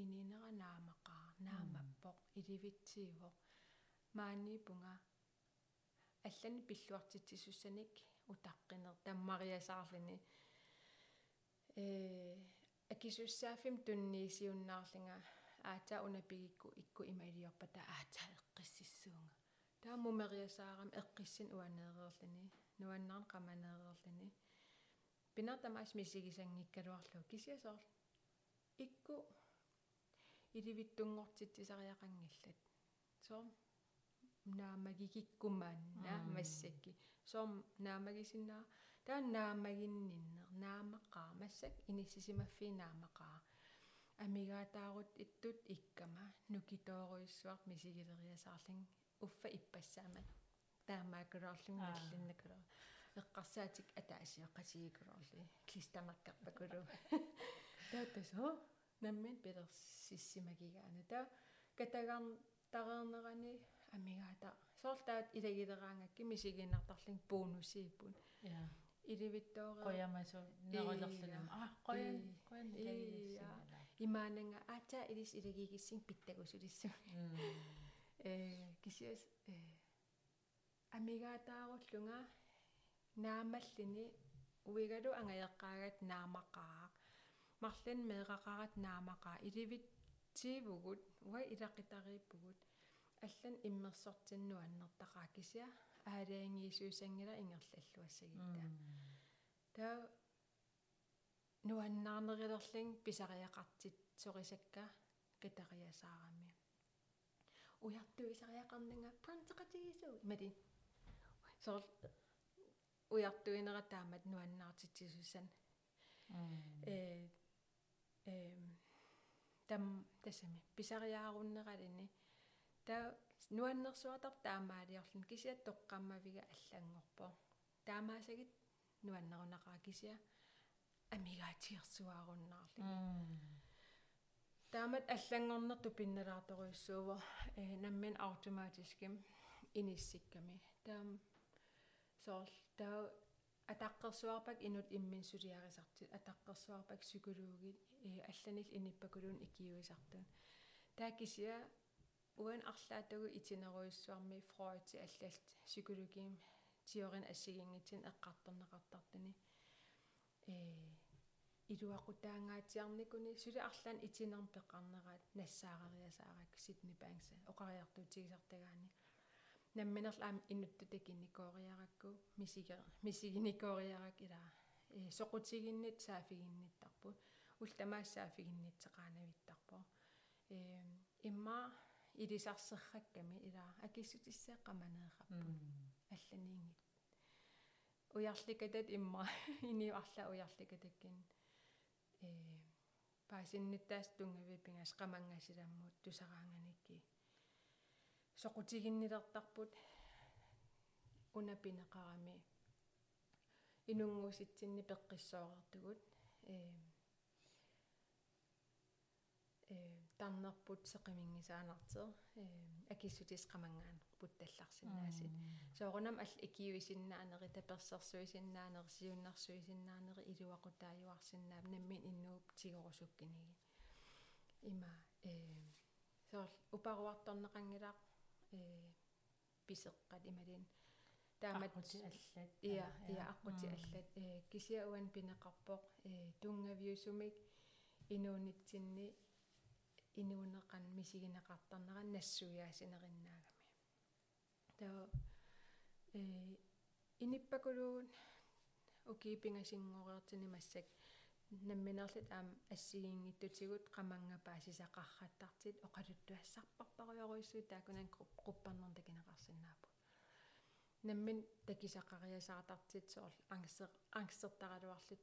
ининера наамақаа наамаппоқ иливитсиивоқ маани пунга аллани пиллуартитсуссаник утаққинер таммариасаарлини э акисуссаафим тунниисиуннаарлинга аата унапигикку икку имаилиорпата аата эққиссиссуунга таа мумериасаарам эққиссин уанеерерлини нуаннарн qamaneererlini пинартамаас мисигисангиккалуарлу кисиасоор икку иливиттунгортитсисариақангиллат соо наамагикиккумаанна массакки соо наамагисиннаа таа наамагинниннер наамаққаа массак иниссисимаффи наамаққаа амигаатаарут иттут иккама нукитооруйссуарт мисигилериасаарлин уффа иппассаама таамаакулоорлунгиллиннакуло эққарсаатик атаасиоққасигикулорли клистамаккарпакулу таатасо наммин пилерсиссимагигаана таа катагаан тареернерани амигаата соорлаат илагилераангакки мисигиннартарлин бонусииппун я иливиттоорер qoyamasu nerullerlunum ah qoyan qoyan iлагилиссимала имаананга аата илис илагигиссин питтагусулиссу э кисиас э амигаатааруллунга наамаллини уигалу ангаяққаагат наамақаа марлан меэқақарат наамақаа иливит тивугут уа илақитарииппугут аллан иммерсортиннуаннертақаа кися аалаангиисуусангила ингерллаллуассагитта таа нуаннаарнерилерлин писариақартит сорисакка катариасаарами уяртуисариақарнинга пронтеқатигисуу мати сор уяртуинера таамат нуаннаартитсисуссан э э там тасами писариааруннералини таа нуаннерсуатар таамаалиорлун кисиат тоққаммавига аллангорпо. Таамаасагит нуаннерунақаа кисиа амигаатиерсуааруннаарлу таамат аллангорнерту пинналаарторуйссуува э наммин автоматиским иниссикками таам соорл таа атаққерсуарпак инут иммин сулиарисарти атаққерсуарпак сукулуугит э алланил иниппакулуун икиуисартун. Таа кисиа уан арлаатагу итинеруйссуарми фройти аллалт сукулугим тиорин ассигингитсин эққарторнеқартартани э илуақутаангаатиарникуни сули арлаан итинерм пеқарнераат нассаарериасаарак сидни бангса оқариартуутигисартагаани намминерл аам инуттутак инникоориаракку мисиге мисигиникоориарак ила э соқутигиннит саафигинниттарпу ултамаассаафигиннитсеқаанавиттарпо э имма илисарсерракками ила акиссутиссеэққаманеэқарпун алланиингит уярликатат имма иниуарла уярликатаккин э паасинниттаас тунгави пингас qamangasilammuut тусараанганикки соqutiginnilertarput унапинеqarami инунгууситсинни пеққиссоорартугут э э тарнерпут сеқимингисаанартер э акиссутис qamanggaan puttallарсинаасит соорунам ал икиуисиннаанери таперсерсуисиннаанери сиуннарсуисиннаанери илуақутааюарсиннаап наммин иннууп тигорусуккиниги има э соорл упаруарторнеқангилаақ э писеққат ималин таамат аллат иа иа аққути аллат э кисиауан пинеқарпоқ э тунгавиусумик инуунитсинни инуунеқан мисигинеқартарнеран нассуяасинериннаагами таа э иниппакулуун укипингасингореертини массак намминерлит аам ассигингиттутигут qamanga paasisaqarrattартит oqaluttuassarparpariоруйссуу таакунан qupparnerm такинеқарсинаапу наммин такисақариасаартартит соорл ангсер ангсертаралуарлит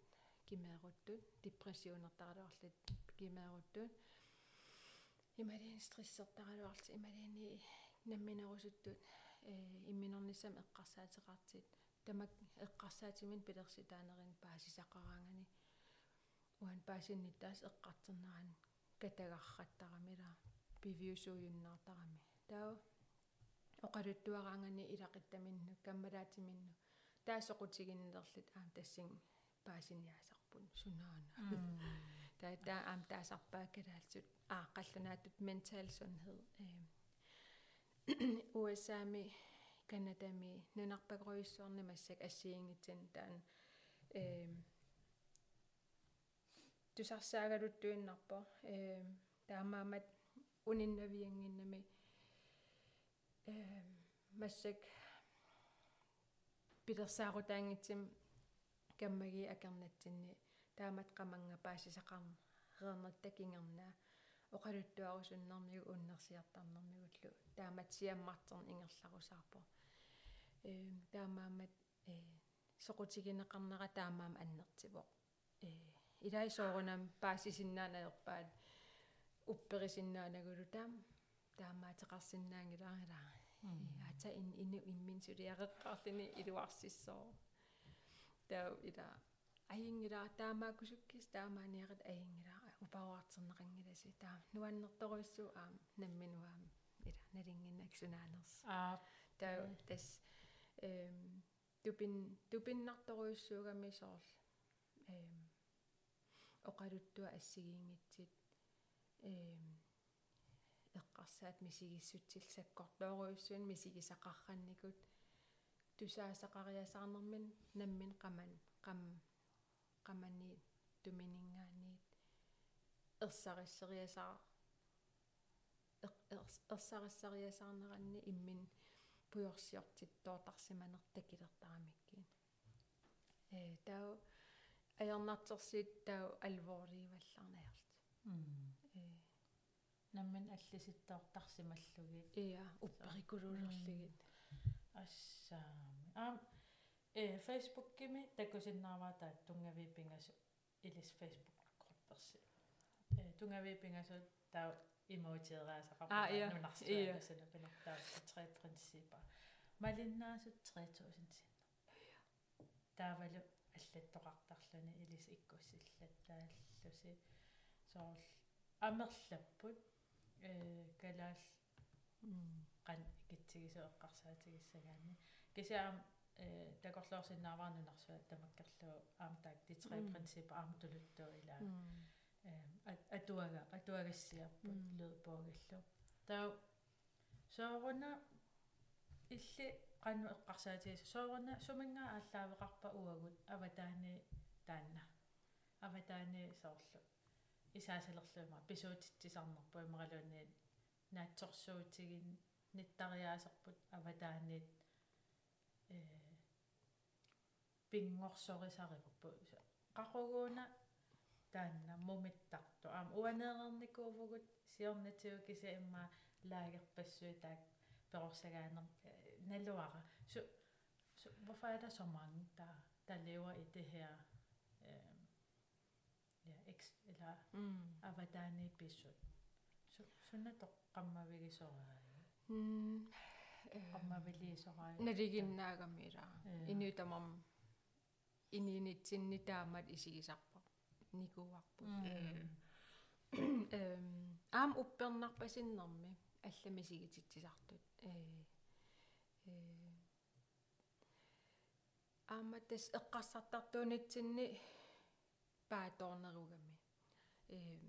кимееруттут депрессионертаралуарлит кимееруттут ималиин стрессертаралуарлит ималиини намминерусуттут э имминернissam эққарсаатеқартит тамак эққарсаатимин пилерситаанерин паасисақараангани уан паасинниттаас эққартернеран катагарраттарамила пивиусууюннаартарами таа оқалуттуараангани илақиттаминну каммалаатиминну таасоқутигиннерлит аам тассин паасиниасарпун сунаана таа таа аам таасарпааккалаалсут ааққалланаатут ментал сонhed USAми канадами нунарпагоруйссуарни массак ассиингитсин таан э тусарсаагалуттуиннарпо э таамаамат униннавиангиннами э массак пилерсаарутаангитсим каммаги акернатсинни таамат qamanga паасисақарна реернаттакингернаа оқалуттуарусуннэрмигу уннерсиартарнэрмигуллу таамат сиаммартерн ингерларусаарпо э таамаамат э соқутигинеқарнера таамаам аннертивоқ э илаисоорунам паасисиннаанаерпаат упперисиннаанагулу таам таамаатеқарсинаангилаарилаа ата ин ину имминсулиареққарлини илуарсиссоо таа ида аингилаа таамаакусуккис таамааниарат аингилаа упауартернеқангиласи таа нуаннерторуиссуу аам намминуаам ида налингиннак сунаанерс аа таа тас эм тупин тупиннарторуиссуугами соорл эм оқалуттуа ассигиингитсит эм эққарсаат мисигиссутсилсаккорторуиссуун мисигисақарранникут тусаасақариасаарнэрмин наммин қаман қам qamani tuminingaaniit. Ерсариссериасаа ерсариссариасаарнеранни иммин пуйорсиортиттоотарсиманертакилертарамиккин э таа аярнартерсиит таа алворливалларнаярт э наммин аллиситтоортарсималлуги иа упперикулуулерлигит ассаами аам э фейсбуккими такусиннааваатаа тунгавипингасу илис фейсбук групперси э тунгавипингасу таа имоотиераасақарпа нунарсуаласана пилертаа три принципа малиннаасут 3000 синнер таавалу аллаттоқартарлуни илис иккуссиллаттааллуси соорл амерлаппут э калаал qan ikitsigisa eqqarsaatigisagaanni kisiaam такорлоорсиннааваарнунарсуа тамаккерлу аам таак ди три принципа аам тулуттуу ила атуага атуагассиарпут луупоогаллу таа сооруна илли qannu eqqarsaatiisa sooruна suminga ааллаавеқарпа уагут аватаани таанна аватаани соорлу исаасалерлума писуутитсисарнерпу имералуунни наатсорсуутигин ниттариаасерпут аватаанит э пингорсорисаривуппу qaquguna таанна мумиттарту. Аама уанеерникуувгут сиорнатиу киса имма лагерпассуи таак перорсагаанер налуара су så hvorfor er der så mange der der lever i det her øh, ja eks eller mm. avadani episode så sunna to qammavigi soraa mm qammavili soraa naligиннаагамила инуитамам иниинитсинни таамат исигисарпа никуарпу эм аам уппернарпасиннэрми алламисигититсисартут э э ааматас эққарсартартуунитсинни пааторнеругами эм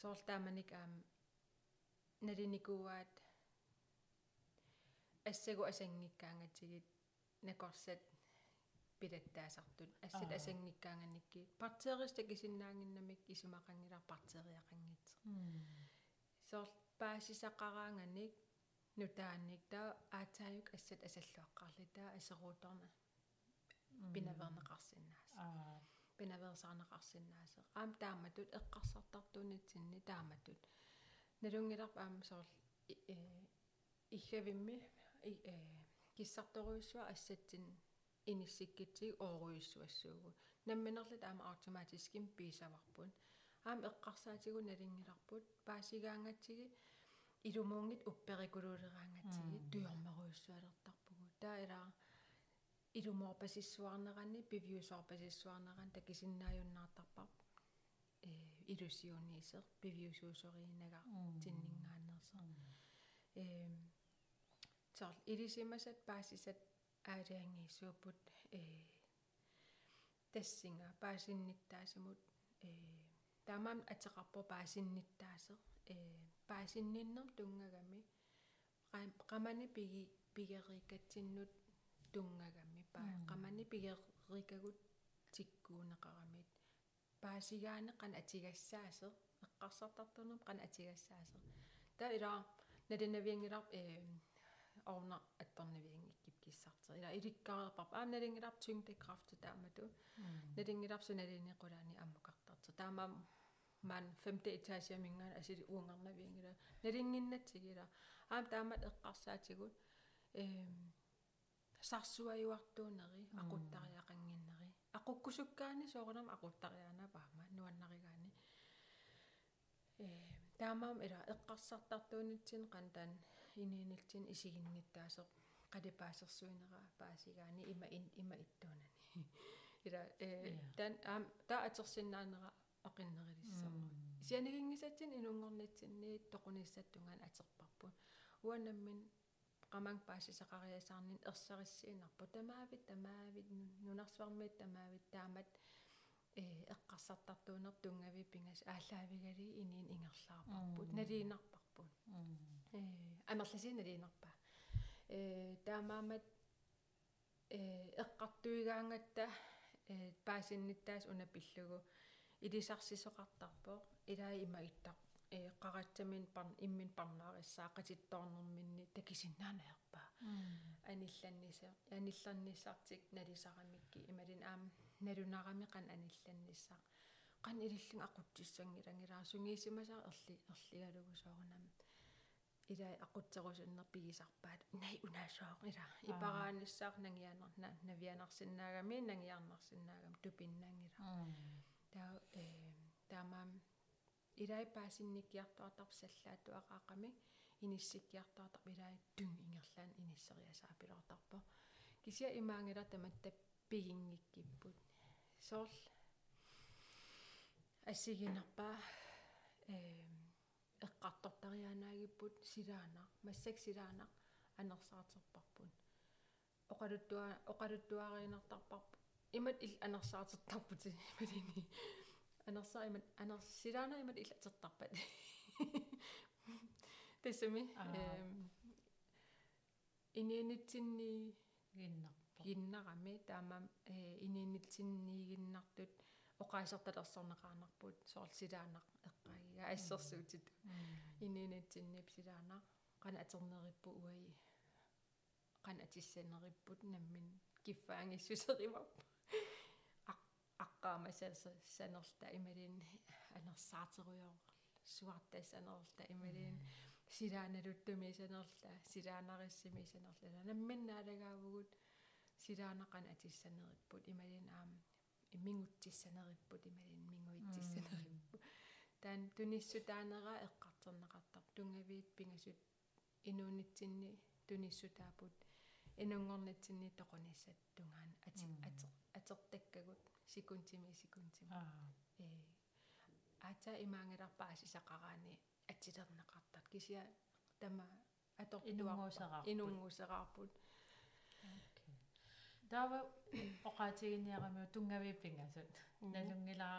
соортааманик аам налиникууаат ассагу асангиккаангатсигит накорсат пилаттаасартут ассат асангиккаанганникки партериста кисиннаангиннамик исумақангилар партериақангитсер соор паасисақараанганик нутаанник таа аатааюк ассат асаллуаққарлитаа асерууторна пинавернеқарсинаас пинаверсаарнеқарсиннаасеқ аам тааматут эққарсартартуунитсинни тааматут налунгиларп аама соорл э иггавимми э киссарторуйссуа ассатсин иниссиккитсиг ооруйуссуассуугу намминерлит аама автоматиским пиисаварпун аама эққарсаатигу налингиларпут паасигаангатсиги илумуунгит упперикулуулераангатсиги туйормаруйуссуалертарпугу таа илаа илумоорпасиссуарнеранни пивиусоорпасиссуарнеран такисиннааюннаартарпар э илусиуниисер пивиусуусориинага тиннингаанерсер э соор илисимасат паасисат аалиангииссууппут э тассинга паасинниттаасимут э таамаам атеқарпо паасинниттаасер э паасинниннер тунгагами qamani pigi pigerikkatsinнут тунгагами паа qamani pigerikkagут тиккуунеқарамит паасигаане qan атигассаасер эққарсартартунер qan атигассаасер таа илаа налинавиангилар э орна атторнавиангиккип киссартер ила иликкаарерпар аа налингилар tyngdekraft таамату. Налингилар суналинеқулаани аммукартарта таамаа man femte etage mingan asit uungarna viingira nalinginnatsigira aam taamat eqqarsaatigut ehm sarsuajuartuuneri aquttariaqanginneri tato soorunam kantan ini nuannarigaani ehm taamaam ila kade qantan iniiniltsin isiginnittaaseq qalipaasersuinera kani ima in ima ittuunani ila ee ehm, tan aam taa atersinnaanera оқиннерилиссаа сианигингисатсин инунгорнитсинниит тоқуниссаттунгаан атерпарпут уанаммин qamang paasisaqariasаарнин ерсариссиинарпу тамаавит тамаавит нунарсвармиит тамаавит таамат э эққарсартартуунер тунгави пингас ааллаавигали иниин ингерлаарпарпут налиинарпарпут э амерласиин налиинарпа э таамаамат э эққартуигаангатта э паасинниттаас унапиллугу илисарсисоқартарпоо илаа има иттар э қаратсамин пар иммин парнаариссаа qatittornerminni takisinnaaneerpa анилланниса анилланниссартик налисарамикки ималин аам налунарами qan анилланниссаа qan илиллун aqutсиссангилангилаа сунгиисимасаа ерли ерлигалугу соорунам ила aqutserusуннер пигисарпаат най унаасоо ила ипарааниссаар нангианер навианарсиннаагами нангиарнарсиннаагам тупиннаангила таа э таамаам илай паасинниккиартуартар саллаатуақаақами иниссиккиартуартар илай тун ингерлаан иниссериасаа пилортарпо кися имаангила таматта пигингиккиппут соорл ассигинерпаа э эққартортарианаагиппут силаанаа массак силаанаа анерсаатерпарпут оқалуттуа оқалуттуариинертарпарпу имат ил анерсаатертарпути ималини анерсаа имат анерсилаана имат иллатертарпат тэсэми эм иниинитсинни гиннарпо гиннарами таамам э иниинитсинниигиннартут оқаасерталерсорнеқарнарпут соорл силаанақ эққаагига ассерсуутит иниинитсиннип силаанақ qana aternerippu uai qana atissaneripпут наммин киффаангиссусеримарпу аққаамасаса санерта ималин анерсаатеруйоо суартассанерта ималин силааналуттуми санерла силаанариссими санерла намминнаалагаавгут силаанақан атиссанериппут ималин аам иммингутсиссанериппут ималин мингуитсиссанериппу таан туниссутаанера эққартернеқартар тунгавиит пингасут инуунитсинни туниссутаапут инунгорнитсинни тоқониссат тунгаан ати атер атертаккагут секунтими секунтими э ата имаангиларпаа сисақараани атсилернеқартат кися тама атортуарпа инунгуусераарпут тава оқаатигиниарамиу тунгавиппингасут налунгилаа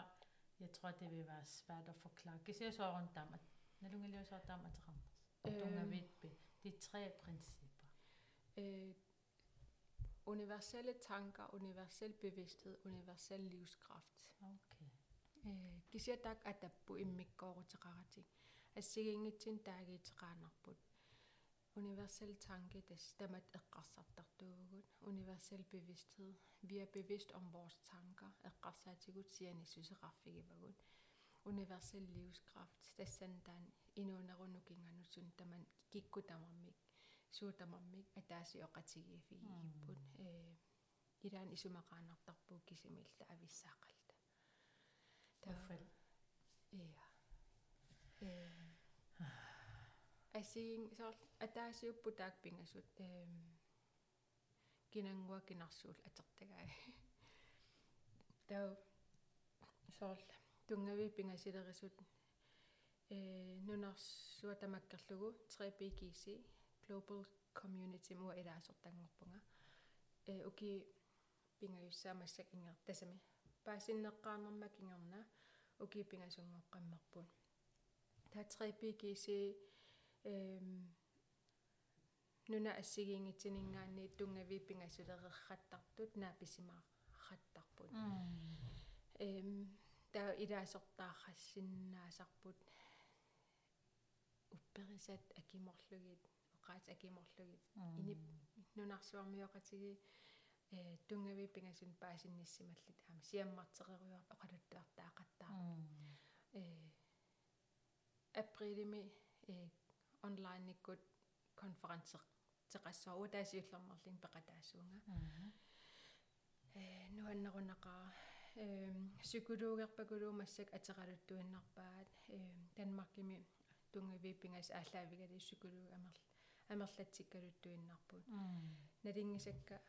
jeg tror det vil være svært at forklare. Kan jeg så rundt dem, at nalungilio så dem at ramme. Tungavippi. De tre principper. Øh, universelle tanker, universel bevidsthed, universel livskraft. Okay. Э кисиатак атаппу иммиккоорутеқарати ассигингитсин таагиитеқаанарпут universel tanke des tamat eqqarsartartuugut universel bevidsthed vi er bevidst om vores tanker eqqarsaatigut siani suseqarfigivagut universel livskraft tassantaan inuunerunukingannutsun taman kikkutamarmik Suutamarmik ataasi oqatigiifigiipput э илаан исумақаанартарпуу кисимилла ависсаақалта таффал иа э асиин соор атаасиуппу таакпингасут эм кинангуа кинарсуул атертагаа таа соор тунгави пингасилерисут э нунарсуа тамаккерлугу 3PGC Global Community муа илаасортангорпунга э уки пингаюссаамассак ингер тасами паасиннеққарнэрмак ингерна уки пингасунгоққаммарпун таа 3PGC эм нуна ассигиингитсинингаани тунгави пингасулерерраттартут нааписимаарраттарпут эм таа илаасортааррассиннаасарпут упперисат акиморлугит оқаат акиморлугит инип нунарсуармиоқатиги э тунгави пингасун паасинниссималли таама сиаммартереруйор оқалуттаартаақаттаа э априлими э онлайн никкут конференсер теқассоо таасиуллермерлин пеқатаассуунга э нуаннерунақаа э psykologерпакулуумассак атералуттуиннарпаат э данмаркими тунгавиппингас ааллаавигали psykolog амерл амерлатсиккалуттуиннарпут налингисакка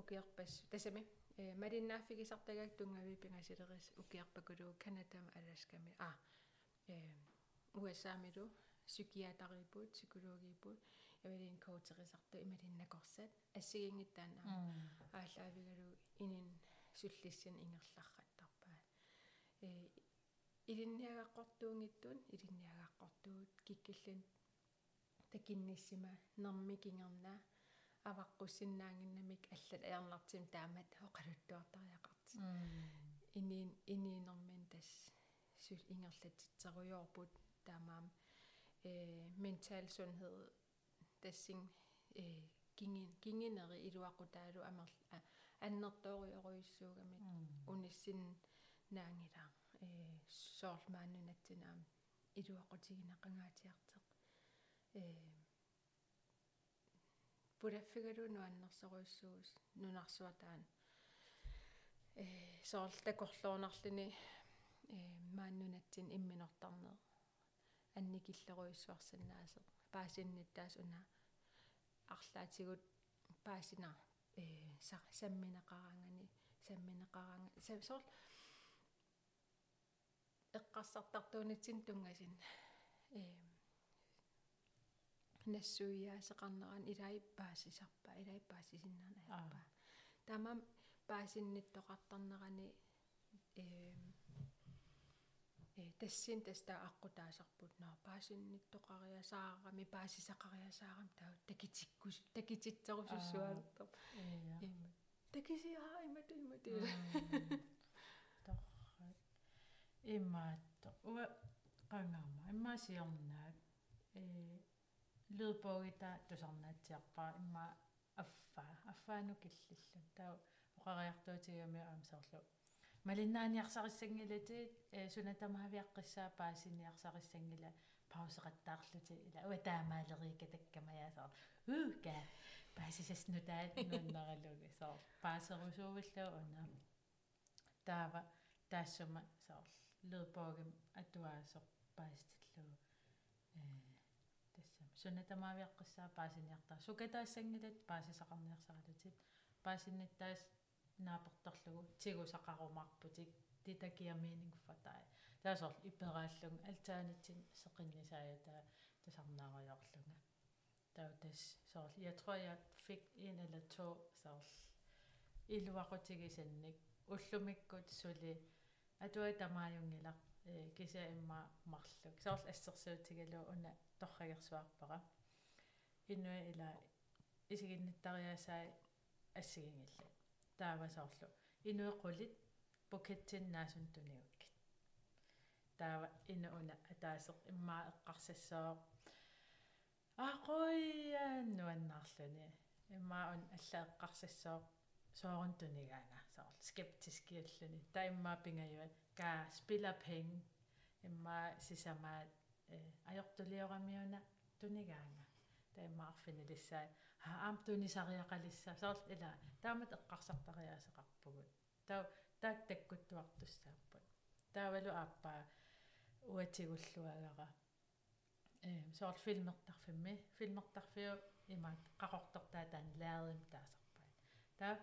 укиарпас тасами малиннааффигисартагаак тунгавиппингасилерис укиарпакулуу канадам аласками а э USA-милу psykiateriput psykologiput явалин коутерисарту ималиннакорсат ассигингиттаана ааллаавигалу инин суллиссин ингерларраттарпаа э илинниагаққортуунгиттун илинниагаққортуут киккиллун такинниссима нермикингерна аваққуссиннаангиннамик аллат аернартим таамат оқалуттуартариақарти иниин иниинермин тас сул ингерлатитсеруйорпут таамаам э ментал sundhed тассин э кингин кингинери илуақутаалу амер аннерториоруйуссуугамик униссин наангила э соормааннунатсинаам илуақутигинақангаатиартеқ э пудаффигалу нуаннерсоруйуссуус нунарсуатаан э соорлтакорлуунарлүни э мааннунатсин имминортарнер анникиллеруйуссуарсаннаасеқ паасинниттаас уна. Арлаатигут паасина э самминеқарангани самминеқаранга сорл эққарсартартуунитсин тунгасин э нассуиаасеқарнеран илай паасисарпа илай паасисиннаана тамам паасинниттоқартарнерани э э тассин таста аққутаасарпут наа паасинниттоқариасаарами паасисақариасаарам таа такитиккус такититсерусуссуалерто имма такисиаа имату имату торрат имаатто уа qangaama иммаасиорнаак э Тусарнаатсиарпаа имма аффаа аффаану киллиллу. Таа оқариартуутигами аамсарлу. Малиннааниарсариссангилати э сунатамаавиаққиссаа паасиниарсариссангила паусеқаттаарлути ила уа таамаалерика таккамаяасаар уука паасисаснутаат нуаннералуги соор паасерусуувиллу уна таава таассума соор ледбогем атуаасоқ паастиллугу э сунатамаавиаққиссаа паасиниартаа сукатаассангилат паасисақарниарсаралутит паасинниттаас наапертарлугу тигусақарумарпутик титакиа мeeningffatai таасор иперааллун альтаанитсин сеқиннисаая тасарнаариорлунга тау тас соор я tror jeg fik en eller to соор илуақутигисанник. Уллумиккут сули атуа э киса имма марлук соор ассерсуутигалу уна торрагерсуарпара инуа ила исигинниттариасаа ассигингилла таавасоорлу инуэқулит пукетсиннааsun туниуккит таава инуна атаасеқ иммаа эққарсассоо аақуиааннуаннаарлүни иммаун аллаэққарсиссоо соорун тунигаана соор скептискиаллүни таиммаа пингаюат ка спила пен имма сисамаат э ajortuliорамиуна тунигаана таиммаарфинилиссаа аам тунисариақалисса соор ила таамат эққарсартариаасеқарпугут таа таак таккуттуартуссааппут таавалу ааппаа уатигуллуагара э соор филмертарфимми филмертарфиу имаат қақортортаа таан лаарим таасарпаат таа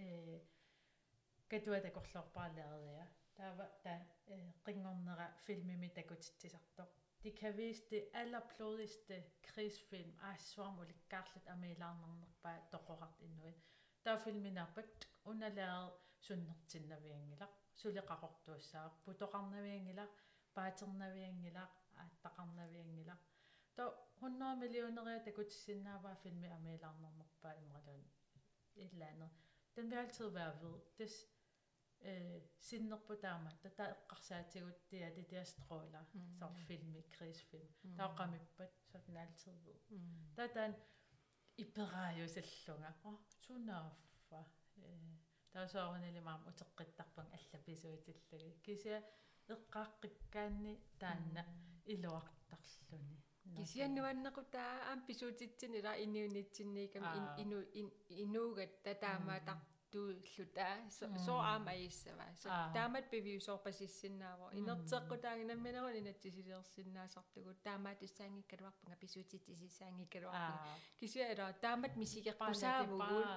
э катуа такорлоорпаалериа таава таа э қингорнера филмими такутитсисартоқ de kan vise det allerblodigste krigsfilm aassуарму ликкаарлут амилаарнернерпаа тоқорарт иннуит таафилминаарпак уналаад суннертиннавиангилақ сулеқақортуассаа путоқарнавиангилақ паатернавиангилақ ааттақарнавиангилақ то 100 миллионериа такутиссиннааваа филми амилаарнернерпаа имралун иллаанер den vil altid være ved det øh, sinnerpo taama tata eqqarsaatigut tia det der stråler mm. så film i krigsfilm mm. der qamippat så den altid ved mm. tatan iperaaju sallunga oh tunaffa таусоорнили маам утеққиттарпан аллаписуитиллаги кися эққааққиккаанни таанна илуартарлуни кисианнуаннеқутаа аам писуутитсини ла иниунитсинникам ину инуугат татаамаа тартууллутаа соо аама иссава со таамат пивиусоорпасиссиннаава инертеққутаагинамминерун инатсисилерсиннаасартугу таамаат уссаангиккалуарпунга писуутитсисисаангиккалуарпунга кисиа ила таамат мисигеққусаавугут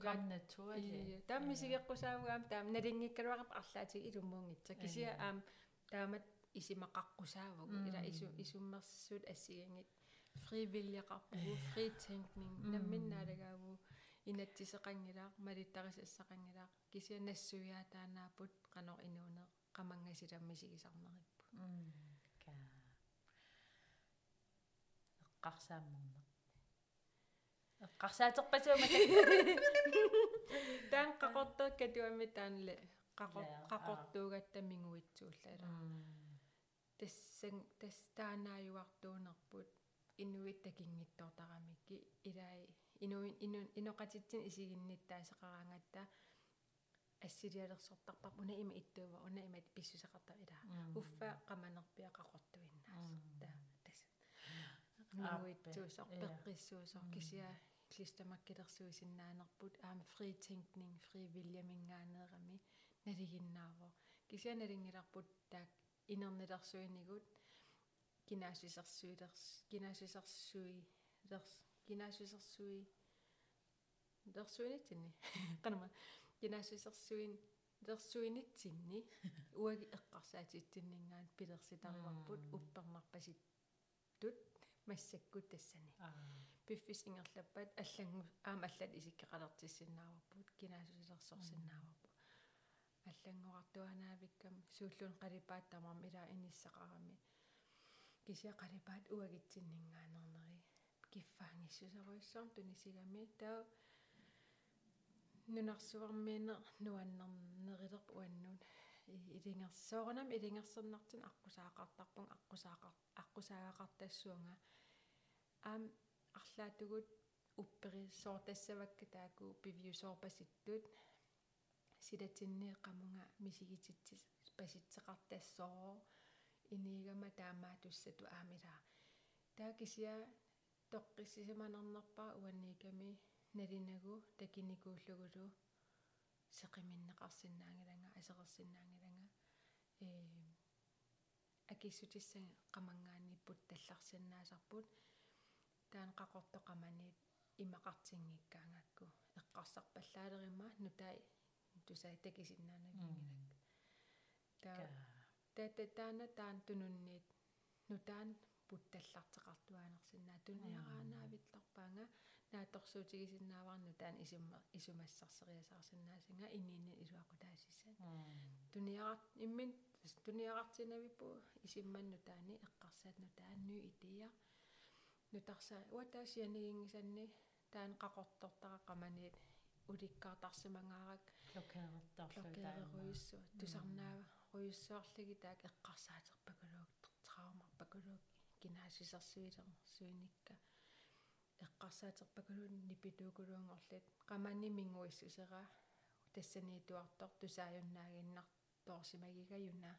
Kom naturligt. Taam misigeqqusaavugaam taam naliнгиккалуақап арлаатиг илуммуунгитса кисиа аам таамат исимақаққусаавагу ила ису исуммерсуут ассигангит фривилиақарпугу фритэнкнинг намминнаалагаагу инатсисеқангилаақ малиттарисассақангилаақ кисиа нассуяатаанаапут қанор инуунеэ қамангасиламмисигисарнериппу ка эққарсааммернеқ эққарсаатерпасуума таан қақортер катуами таанле қақор қақортуугаттамингуитсууллала тассан тастаанааюартуунерпут инуит такингиттортарамикки илаи инуин инун иноқатитсин исигинниттаасеқараангатта ассилиалерсортарпар уна има иттуува уна има писсусеқарта илаа уффа қаманерпиа қақортуиннаас та тас нуитсуусор пеққиссуусор кисиа клистамаккилерсуисиннаанерпут аама фритэнкнинг фривилиамингаанеерами налигиннаavo кисиа налингиларпут таак инернилерсуинигут гимнасисерсуилерс гимнасисерсуи лерс гимнасисерсуи лерсуинитсинни канама гимнасисерсуин лерсуинитсинни уаги эққарсаатитсиннингаан пилерситариварпут уппернарпаситтут массаккут тассани пиффис ингерлаппат аллангу аама аллат исиккеқалертиссиннааварпут гимнасисерсорсиннааварпут аллангоqartuanaavиккам сууллуун қалипааттамарми илаа иниссақарами кися қалипаат уагитсиннингаанернери киффаангиссусаруиссуар тунисигами таа нунарсуармиинер нуаннернерилерп уаннут илингерсоорнам илингерсернартин аққусаақартарпун аққусаақар аққусаагақартассуунга аам арлаатугут уппериссоортассавакка тааку пивиусоорпаситтут силатиннеэ qamунга мисигититсис паситсеқартассоо. Инигама таамаатуссату аамила таа кисиа тоққиссисиманернерпаа уанниками налинагу такиникууллугулу сеқиминнеқарсинаангиланга асеқерсинаангиланга э акиссутиссан qamangaaнииппут талларсинаасарпут таан qaqortoqamaniit имақартингиккаангакку эққарсарпаллаалерима нутай тусаа такисиннаанагингилак таа тата таана таан тунунниит нутаан путталлартеқартуаанерсинаа туниараанаавилларпаанга нааторсуутигисиннааварну таан исумма исумассарсериасаарсинаасинга иниини илуақутаасиссан туниарат иммин туниарартинавиппу исимманну таани эққарсаат нутаанну ития нутарса уатаасианигингисанни таан qaqortortaqaqqamaniit уликкаартарсимангаарак блокеерертарлу тусарнаава руйуссуарлиги таак эққарсаатерпакулук траумарпакулук гимнасисерсуилерсуиникка эққарсаатерпакулун нипитуукулуангорлит qamani minguissусера тассаниитуартор тусааюннаагиннар тоорсимагигаюна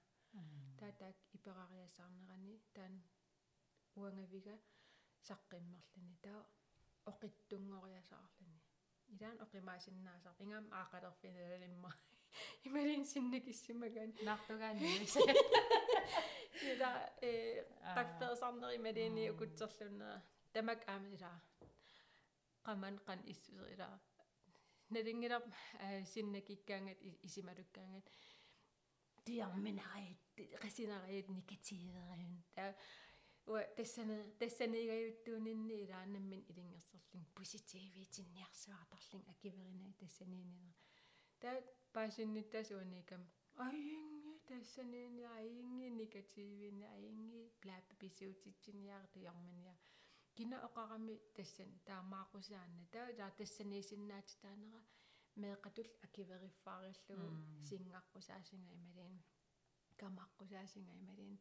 таатаак иперариасаарнерани таан уангавига саққиммерлани таа оқиттунгориасаарлани. Илаан оқимаасиннаасаар ингаам аақалерфиналалимма ималин синникиссимаган наартугаани ила э такферсарнери малини укутсерлуннера тамак аамила qamан qan issусерила налингилар синнакиккаангат исималуккаангат тиарминараит qasinaриут никативериун таа уа тассана тассанигаюттуунинни илааннаммин илингерсерлин поситивитинниарсуартарлин акиверина тассаниинера таа паасинниттасуаникам аинги тассаниини аинги негативини аинги блаппи писиутитсиниар туярмания кина оқарами тассан таамаақусаанна таа таа тассаниисиннаати таанера меэқатул акивериффаариллугу сингаққусаасинга ималиин камаққусаасинга ималиин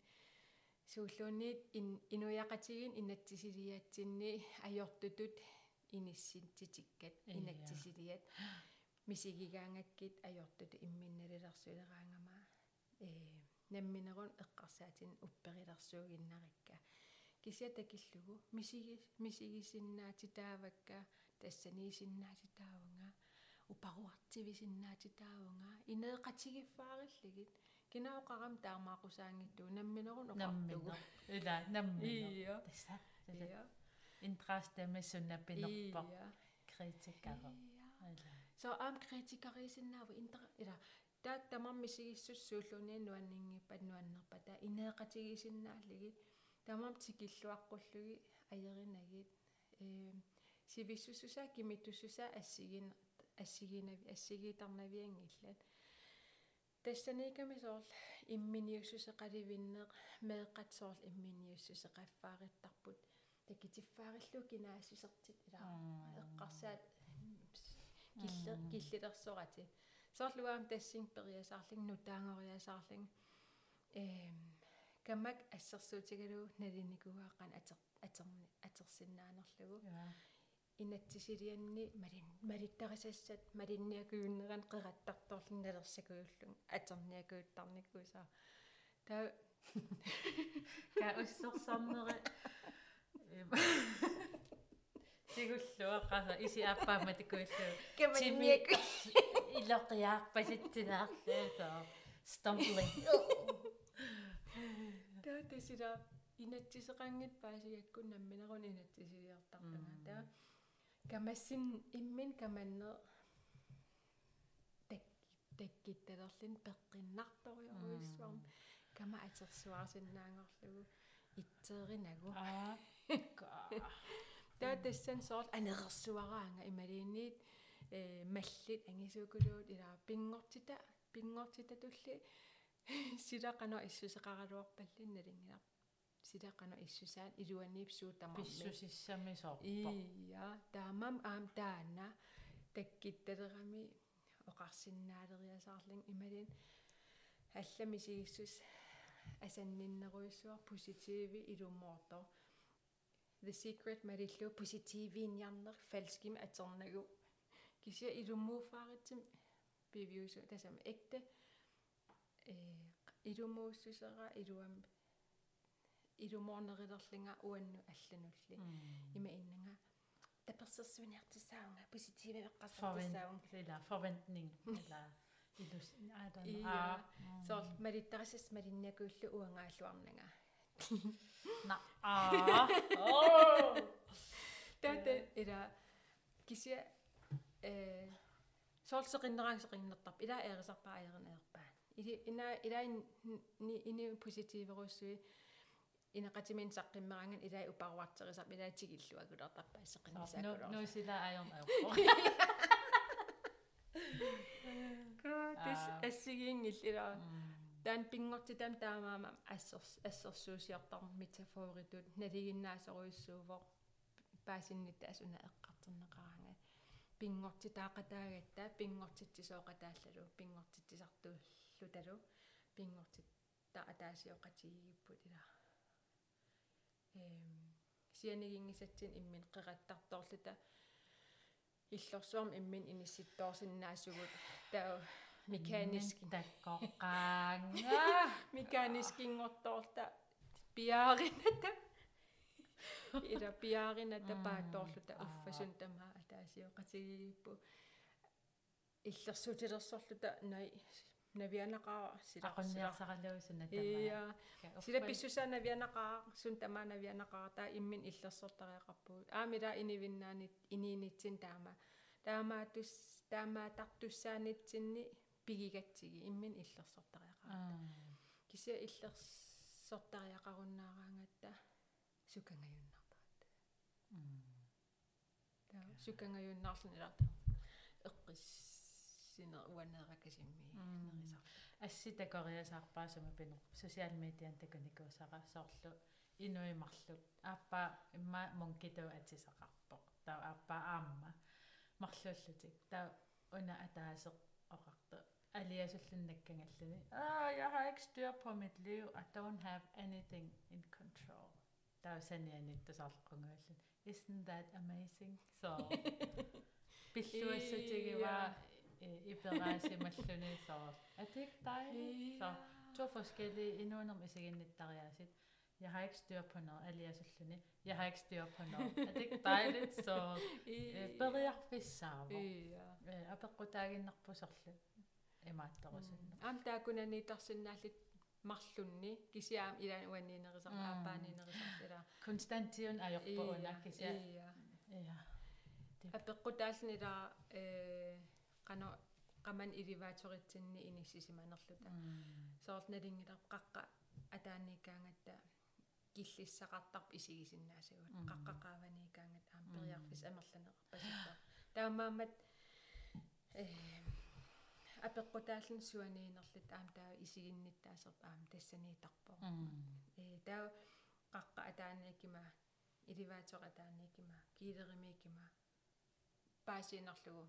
сууллуунниит ин инуяқатигин инатсисилиатсинни ajortutut иниссинтитиккат инатсисилиат мисигигаангаккит ajortut имминналилерсулераангама э намминерун эққарсаатин упперилерсуугиннарикка кися такиллугу мисиги мисигисиннаатитаавакка тассаниисиннаатитаавнга упаруартивисиннаатитаавнга инеэқатигиффаариллагит кинаоқарам таамаақусаангиттуу. Намминерун оқартугу. ила наммино тасса тасса интраастамассуннаппинерпа критиккаро so am kritikarisinnaava intera ila taak tamarmisigissussуулluuni nuanninngippat nuannerpata ineeqatigisinnaalligi tamam tikilluaqqullugi ajerinagit ee sivissussusa kimittussusa assigin assiginavi assigiitarnaviangillat тассаниками соорл имминиуссусеқаливиннеқ меэққатсоорл имминиуссусеқаффаариттарпут такитиффаариллу кинаассусертит илаа эққарсаат килле киллилерсорати соорлуаам тассин периасаарлин нутаангориасаарлин эм камак ассерсуутигалу налиникуааққан атер атерни атерсиннаанерлугу инатсисилианни малин малиттарисассат малинниакууннеран қераттарторлун налерсакууллун атерниакууттарникуусаа таа ка уссерсарнери сигуллуаққаса иси аппаама такуиллу каманниак илоқиаарпаситсинаарлаа stumbling. Таа тесила инатсисеқангит паасиаккун намминерун инатсисилиартартана таа камассин иммин каманне так таккитталерлин пеққиннарториоруиссуарм кама атерсуарсиннаангорлугу итсееринагу аа таа тассан соорл анерсуараанга ималиинниит э маллит ангисуукулуут илаа пингортита пингортита тулли. Силақано иссусеқаралуарпаллин налингилар силақано иссусаат илуанниипсуу тамарми писсусиссами соорпа ия таамам аам таана таккитталерами оқарсиннаалериасаарлин ималин аллами сигиссус асанниннеруиссуар поситиви илуммоорто the secret мариллу поситивиинниарнер фалским атернагу кися илуммууфааритсим бивиусу тасам экте э илумууссусера илуам илумоорнерилерлинга уанну алланулли има иннага таперсерсуниартисаунга поситиве эққарсартисаун ила forventning ила илус адан аа соор малиттарасас малинниакууллу уангааллуарнага на аа оо тата ила кися э соорсеқиннераангсеқиннертарп ила eerisarpaa аернеерпаан или ина ила ни ини поситиверуссуи инеқатимин саққиммеранган илаа упаруартерисап илаатигиллуагулертарпаа сеқиннисаакулер no sila ayon ayo тис ассигиингил илаа таан пингортитам таамаама ассерс ассерсуусиартар метафоритут налигиннаасеруиссуувоо паасиннитта асуна эққартернеқаранга пингортитаақатаагатта пингортитсисооқатааллалу пингортитсисартууллу талу пингортит та атаасиоқатигигиппут ила эм сианигингисатсин иммин қеқаттарторлута иллорсуарм иммин инисситтоорсиннаасугут таа механиск таккоққаанга механискингорторта пиаарината ира пиаарината паатторлута уффасун тамаа атаасиоқатигигиппу иллерсутилерсорлута най навианақаа силаққунниарсаралуусуна тамаа сила писсусаа навианақаа сун тамаа навианақаа таа иммин иллерсортариақарпугут аамила инивиннаанит иниинитсин таама. Таамаатус таамаатартуссаанитсинни пигигатсиги иммин иллерсортариақарта кися иллерсортариақаруннаараангатта сукангаюннартарат таа сукангаюннаарлуниларта эққис сина уанееракасимми нерисар асси такориасаарпаасама пину социал медиан такуникуусара соорлу инуимарлут ааппа имма мункиту атисақарпоқ таа ааппа аамма марлууллутик таа уна атаасеқ оқарта Aliasallannakkangallugi. Ah, jeg har ikke styr på mit liv. I don't have anything in control. Der er sådan en nyt, der så Isn't that amazing? Så billuassa tigi var øh, i berasi malluni så. Er det ikke dejligt? Så to forskellige endnu når man siger nyt der er sit. Jeg har ikke styr på noget, aliasalluni. Jeg har ikke styr på noget. Er det ikke dejligt? Så øh, bedre jeg vil savne. Jeg øh, bedre dagen nok på sorglet. Имааттарусунна аам таакунанитарсинааллит марлунни кисиаам илаан уанниинерисар ааппааниинерисар ила константиун ajorpuuna kisia ja апеққутааллнила э qano qaman иливааторитсинни иниссисиманерлута соорналингила қаққа атааникаангатта киллиссақартарп исигисиннаасагут қаққақааваникаангат аам периарфис амерланеқарпаситтаа таамаамат э апеққутааллун суаниинерлит аам таа исигинниттаасерп аам тассаниитарпо э таа қаққа атааникима иливаатор атааникима килеримикима паасиинерлугу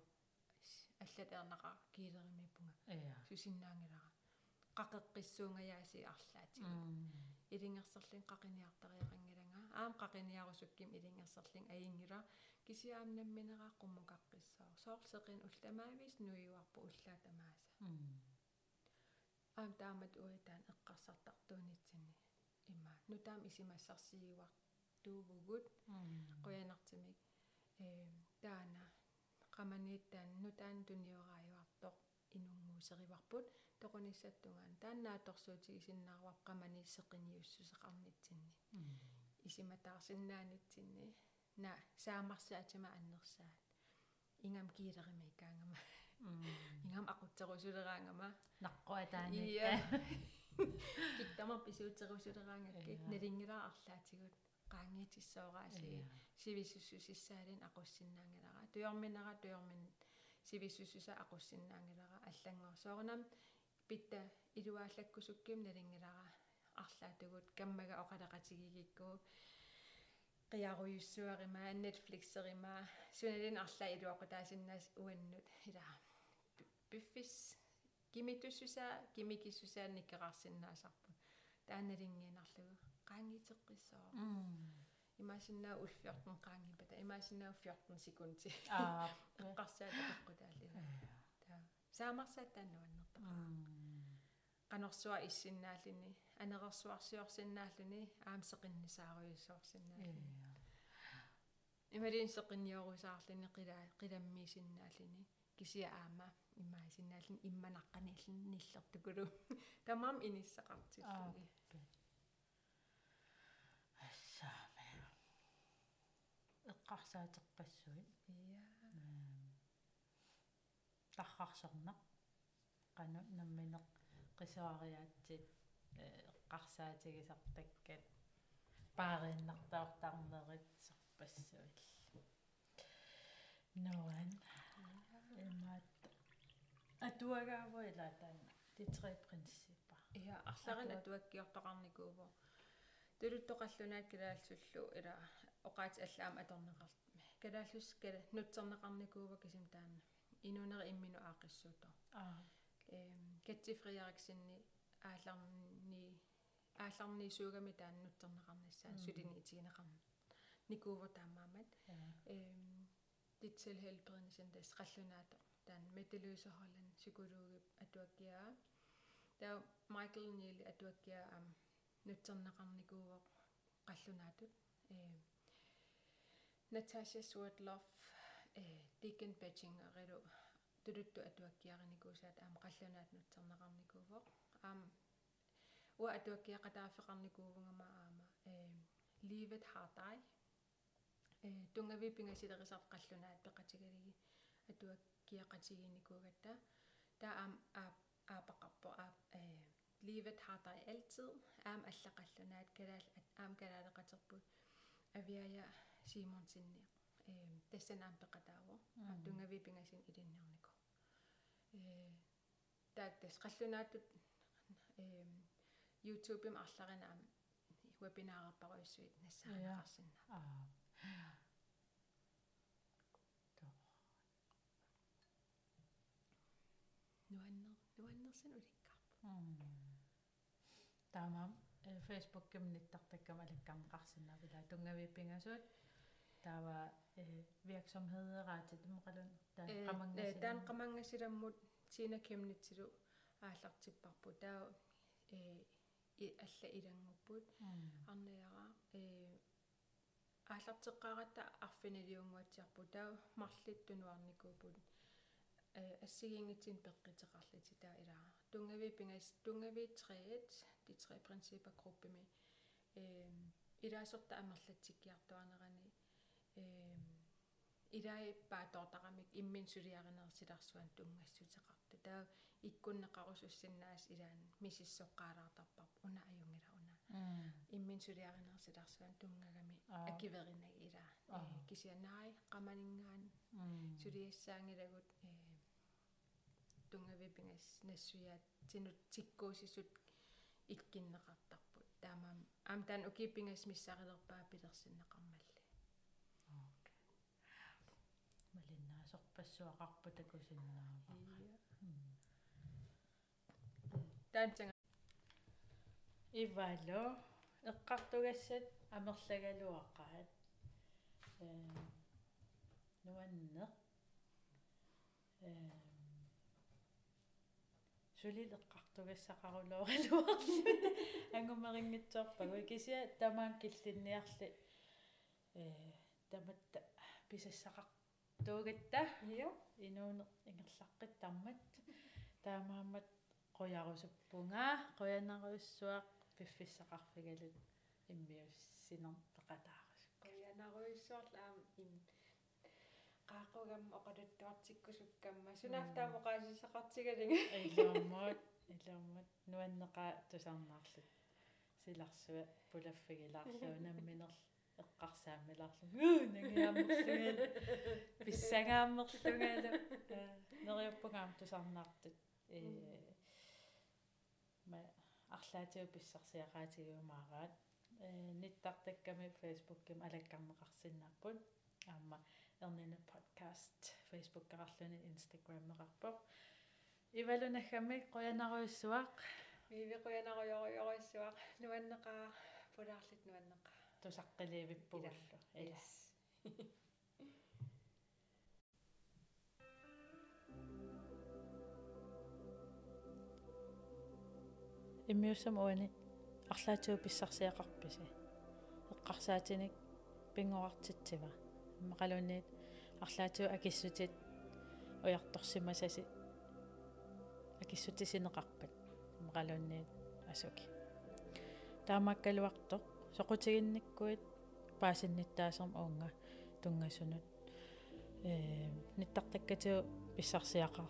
аллатеернаqa килеримиппунга сусиннаангилара qaqeqqissuungаяаси арлаатиг илингерсерлин qaqiniartariaqangilanга аам qaqiniarusukkim илингерсерлин аингила кисиаамнамминераа qummukaqqissаа соорсеқин улламаавис нуиуарпу уллаатамааса. Аам таамат уитаан эққарсартартуунитсини има нутаам исимассарсиуар туувугут қуянартимик. Э таана qamaniittaan nutaан tunioraajuartoq inuнгуусериварпут тоқуниссаттунгаан тааннааторсуутигисиннаарвар qamaniisseqiniussuseqarnitsinni исиматаарсиннаанитсинни на саамарсаатима аннерсаат ингам киилеримикаангама ингам ақутсерусулераангама наққуатааникка киттама писуутерусулераангаккит налингилаа арлаатигут qaangiitissooraasi sivissussusissaалин aqussinnaangilара туйорминара туйормин sivissussusa aqussinnaangilara аллангор соорнам питта илуааллаккусукким налингилара арлаатугут каммага оқалеқатигигиккуу qiaruйuссуарима netflixерима суналин арла илуақутаасиннаас уаннут ила биффис кимитуссуса кимикиссусаанниккеқарсиннаасарпут тааналингиинарлугу qaangiteqqissoo имаасиннаа ул 14 qaangipata имаасиннаа 14 секунди аа. Эққарсаат эққутааллина таа. Саамарсааттааннуаннерпаа qanорсуа иссиннааллини анерерсуарсиорсиннааллуни аамсеқиннисааруйуссуорсиннааллуни ималин сеқинниорусаарлини қила қиламмиисиннааллини кисия аама имаасиннааллин имманаққаниллин ниллертукулу тамаам иниссақартиллуги эққарсаатеқпассуит ия таррарсернақ қану намминеқ қисуариаатсит эққарсаатигисартаккат паарииннартаортарнерит серпассуит ноан эмаат атуагаава илаатаана de tre principper ja арларин атуаккиортоқарникуува тулуттоқаллунаат килаалсуллу ила оqaat аллаам аторнеқартми калааллус кала нутсернеқарникуува кисим таана инунери иммину аақиссууто аа катсифриариксинни ааларни ааларни суугами таан нутсернеқарнассаан сулиниитигинеқарна nikuuva taamaamat ehm digital helbredelse des qallunaato taan metaløsehollan psykologi atuakkiaa taa Michael Neil atuakkiaa am nutserneqarnikuuvoq qallunaatut ehm Natasha Swerdloff э Deacon Betchinger-ilu tuluttu atuakkiarinikuusaat aam qallunaat nutserneqarnikuuvoq aam уа атуаккиақатааффеқарникуувнгама аама э livet har dig э тунгави пингасилерисар қаллунаат пеқатигалиги атуаккиақатигиникуугатта таа аам аапақарпо аа э livet har dig altid аам аллақаллунаат калаал аам калаалеқатерпут авиая симонсинни э тассанаам пеқатааво аам тунгави пингасин илиннернико э таак тас қаллунаатут э YouTube-им арларина ам вебинаараппаруйссуит нассаанеқарсинна аа. Нуаннер нуаннерсин уликкарпу таамаам Facebook кэмниттартаккам алаккарнеқарсиннаавила тунгавиппингасуут таава э virksomhederaati тумқалун таан qamangasi таан qamangasilamмут тина кемнитсилу ааллартиппарпу таа э алла илангуппут арниара э ааллартеққаратта арфиналиунгуатсиарпу таа марлиттунуарникуупут э ассигингитсин пеққитеқарлити таа илаа тунгави пингас тунгави трэет ди трэ принципа группими э илаасорта амерлатсиккиартуанерани э илаи паатортарамик иммин сулиаринерсиларсуан тунгассутеқарту таа иккуннеқарусуссиннаас илаан мисиссоққаалаартарпар уна аюнгила уна иммин сулиаринерсиларсуан тунгагами акиверинаг ила э кисианнаи qamaningaan сулиассаангилагут э тунгавипингас нассуяат тинут тиккуусисут иккиннеқартарпут таамаам аам таан укиппингас миссарилерпаа пилерсиннеқармалли малиннаасорпассуақарпу такусиннаава таанцанга ивало. Эққартугассат амерлагалуаққаат э нуанне э сулил эққартугассақарулооралуарлут ангумерингитсоорпагу кися тамаан киллинниарли э таматта писассақартуугатта ио инуунер ингерлаққиттармат таамаамат qojarusuppunga qoyanaruissuaq пиффиссақарфигалут иммиуссинер пеқатаарус qoyanaruissuarlaam им qaaqugam oqaluttaartikkusukkamma sunaaftaamo qaasissaqartigalинга илуаммут илуаммут нуаннеqa тусарнаарлут. Силарсуа пулаффигилаарлуу намминерл эққарсааммилаарлу уу нагиаамерлугал писсагааммерлугалу нериуппугаам тусарнаартут э ма арлаатиу писсарсиақаатигуумаараат э ниттартакками фейсбукким алаккарнеқарсиннааппут аама эрнина подкаст фейсбуккарарлуни инстаграммеқарпоқ ивалунаггами қоянаруйссуақ виви qoyanaruyoruyoruissuaq nuanneqaa pulaarlit nuanneqaa тусаққиливиппугаллу ила иммиуссам уани арлаатиу писсарсиақарписи эққарсаатиник пингоартитсива мақалуниит арлаатиу акиссутит уярторсимасаси акиссутисинеқарпат мақалуниит асуки таамаккалуарто соқутигинниккуит паасинниттаасерм уунга тунгассунут э ниттартаккатиу писсарсиақар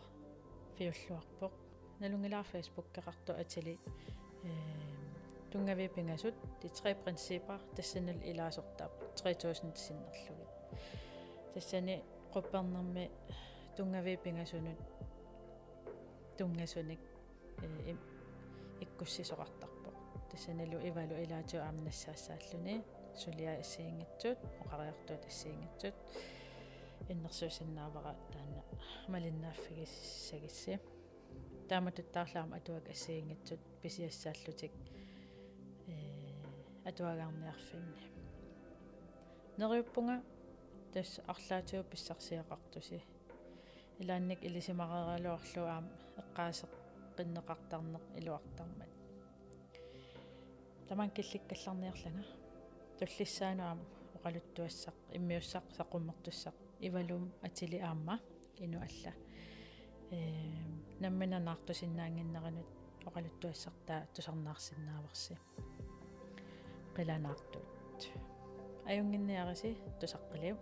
фиуллуарпоқ налунгилаар фейсбук кеқарту атили э тунгави пингасут ди tre принципа тассанал илаасортаап 3000 тиссиннерлуги тассани quppernermi тунгави пингасунут тунгасуник э иккуссисоқартарпоқ тассаналу ивалу илаатиу аамнассаассааллуни сулиа иссиингитсут оқариартуут иссиингитсут иннерсуусиннаавара таана малиннааффигиссагисси тааматуттаарлаама атуак ассиингитсут писиассааллутик э атуагаарниарфинни нериуппунга тас арлаатиу писсарсиақартуси. Илаанник илисимареералуарлу аама эққаасеқ qinneqartarneq iluartarmat таман килликкалларниарлага туллиссаану оқалуттуассақ иммиуссақ сақуммертуссақ ивалум атили аама ину алла э наммина наартусиннаангиннеринут оқалуттуассартаа тусарнаарсиннааварси qilanaartut ajunginniarisi tusaqqiliu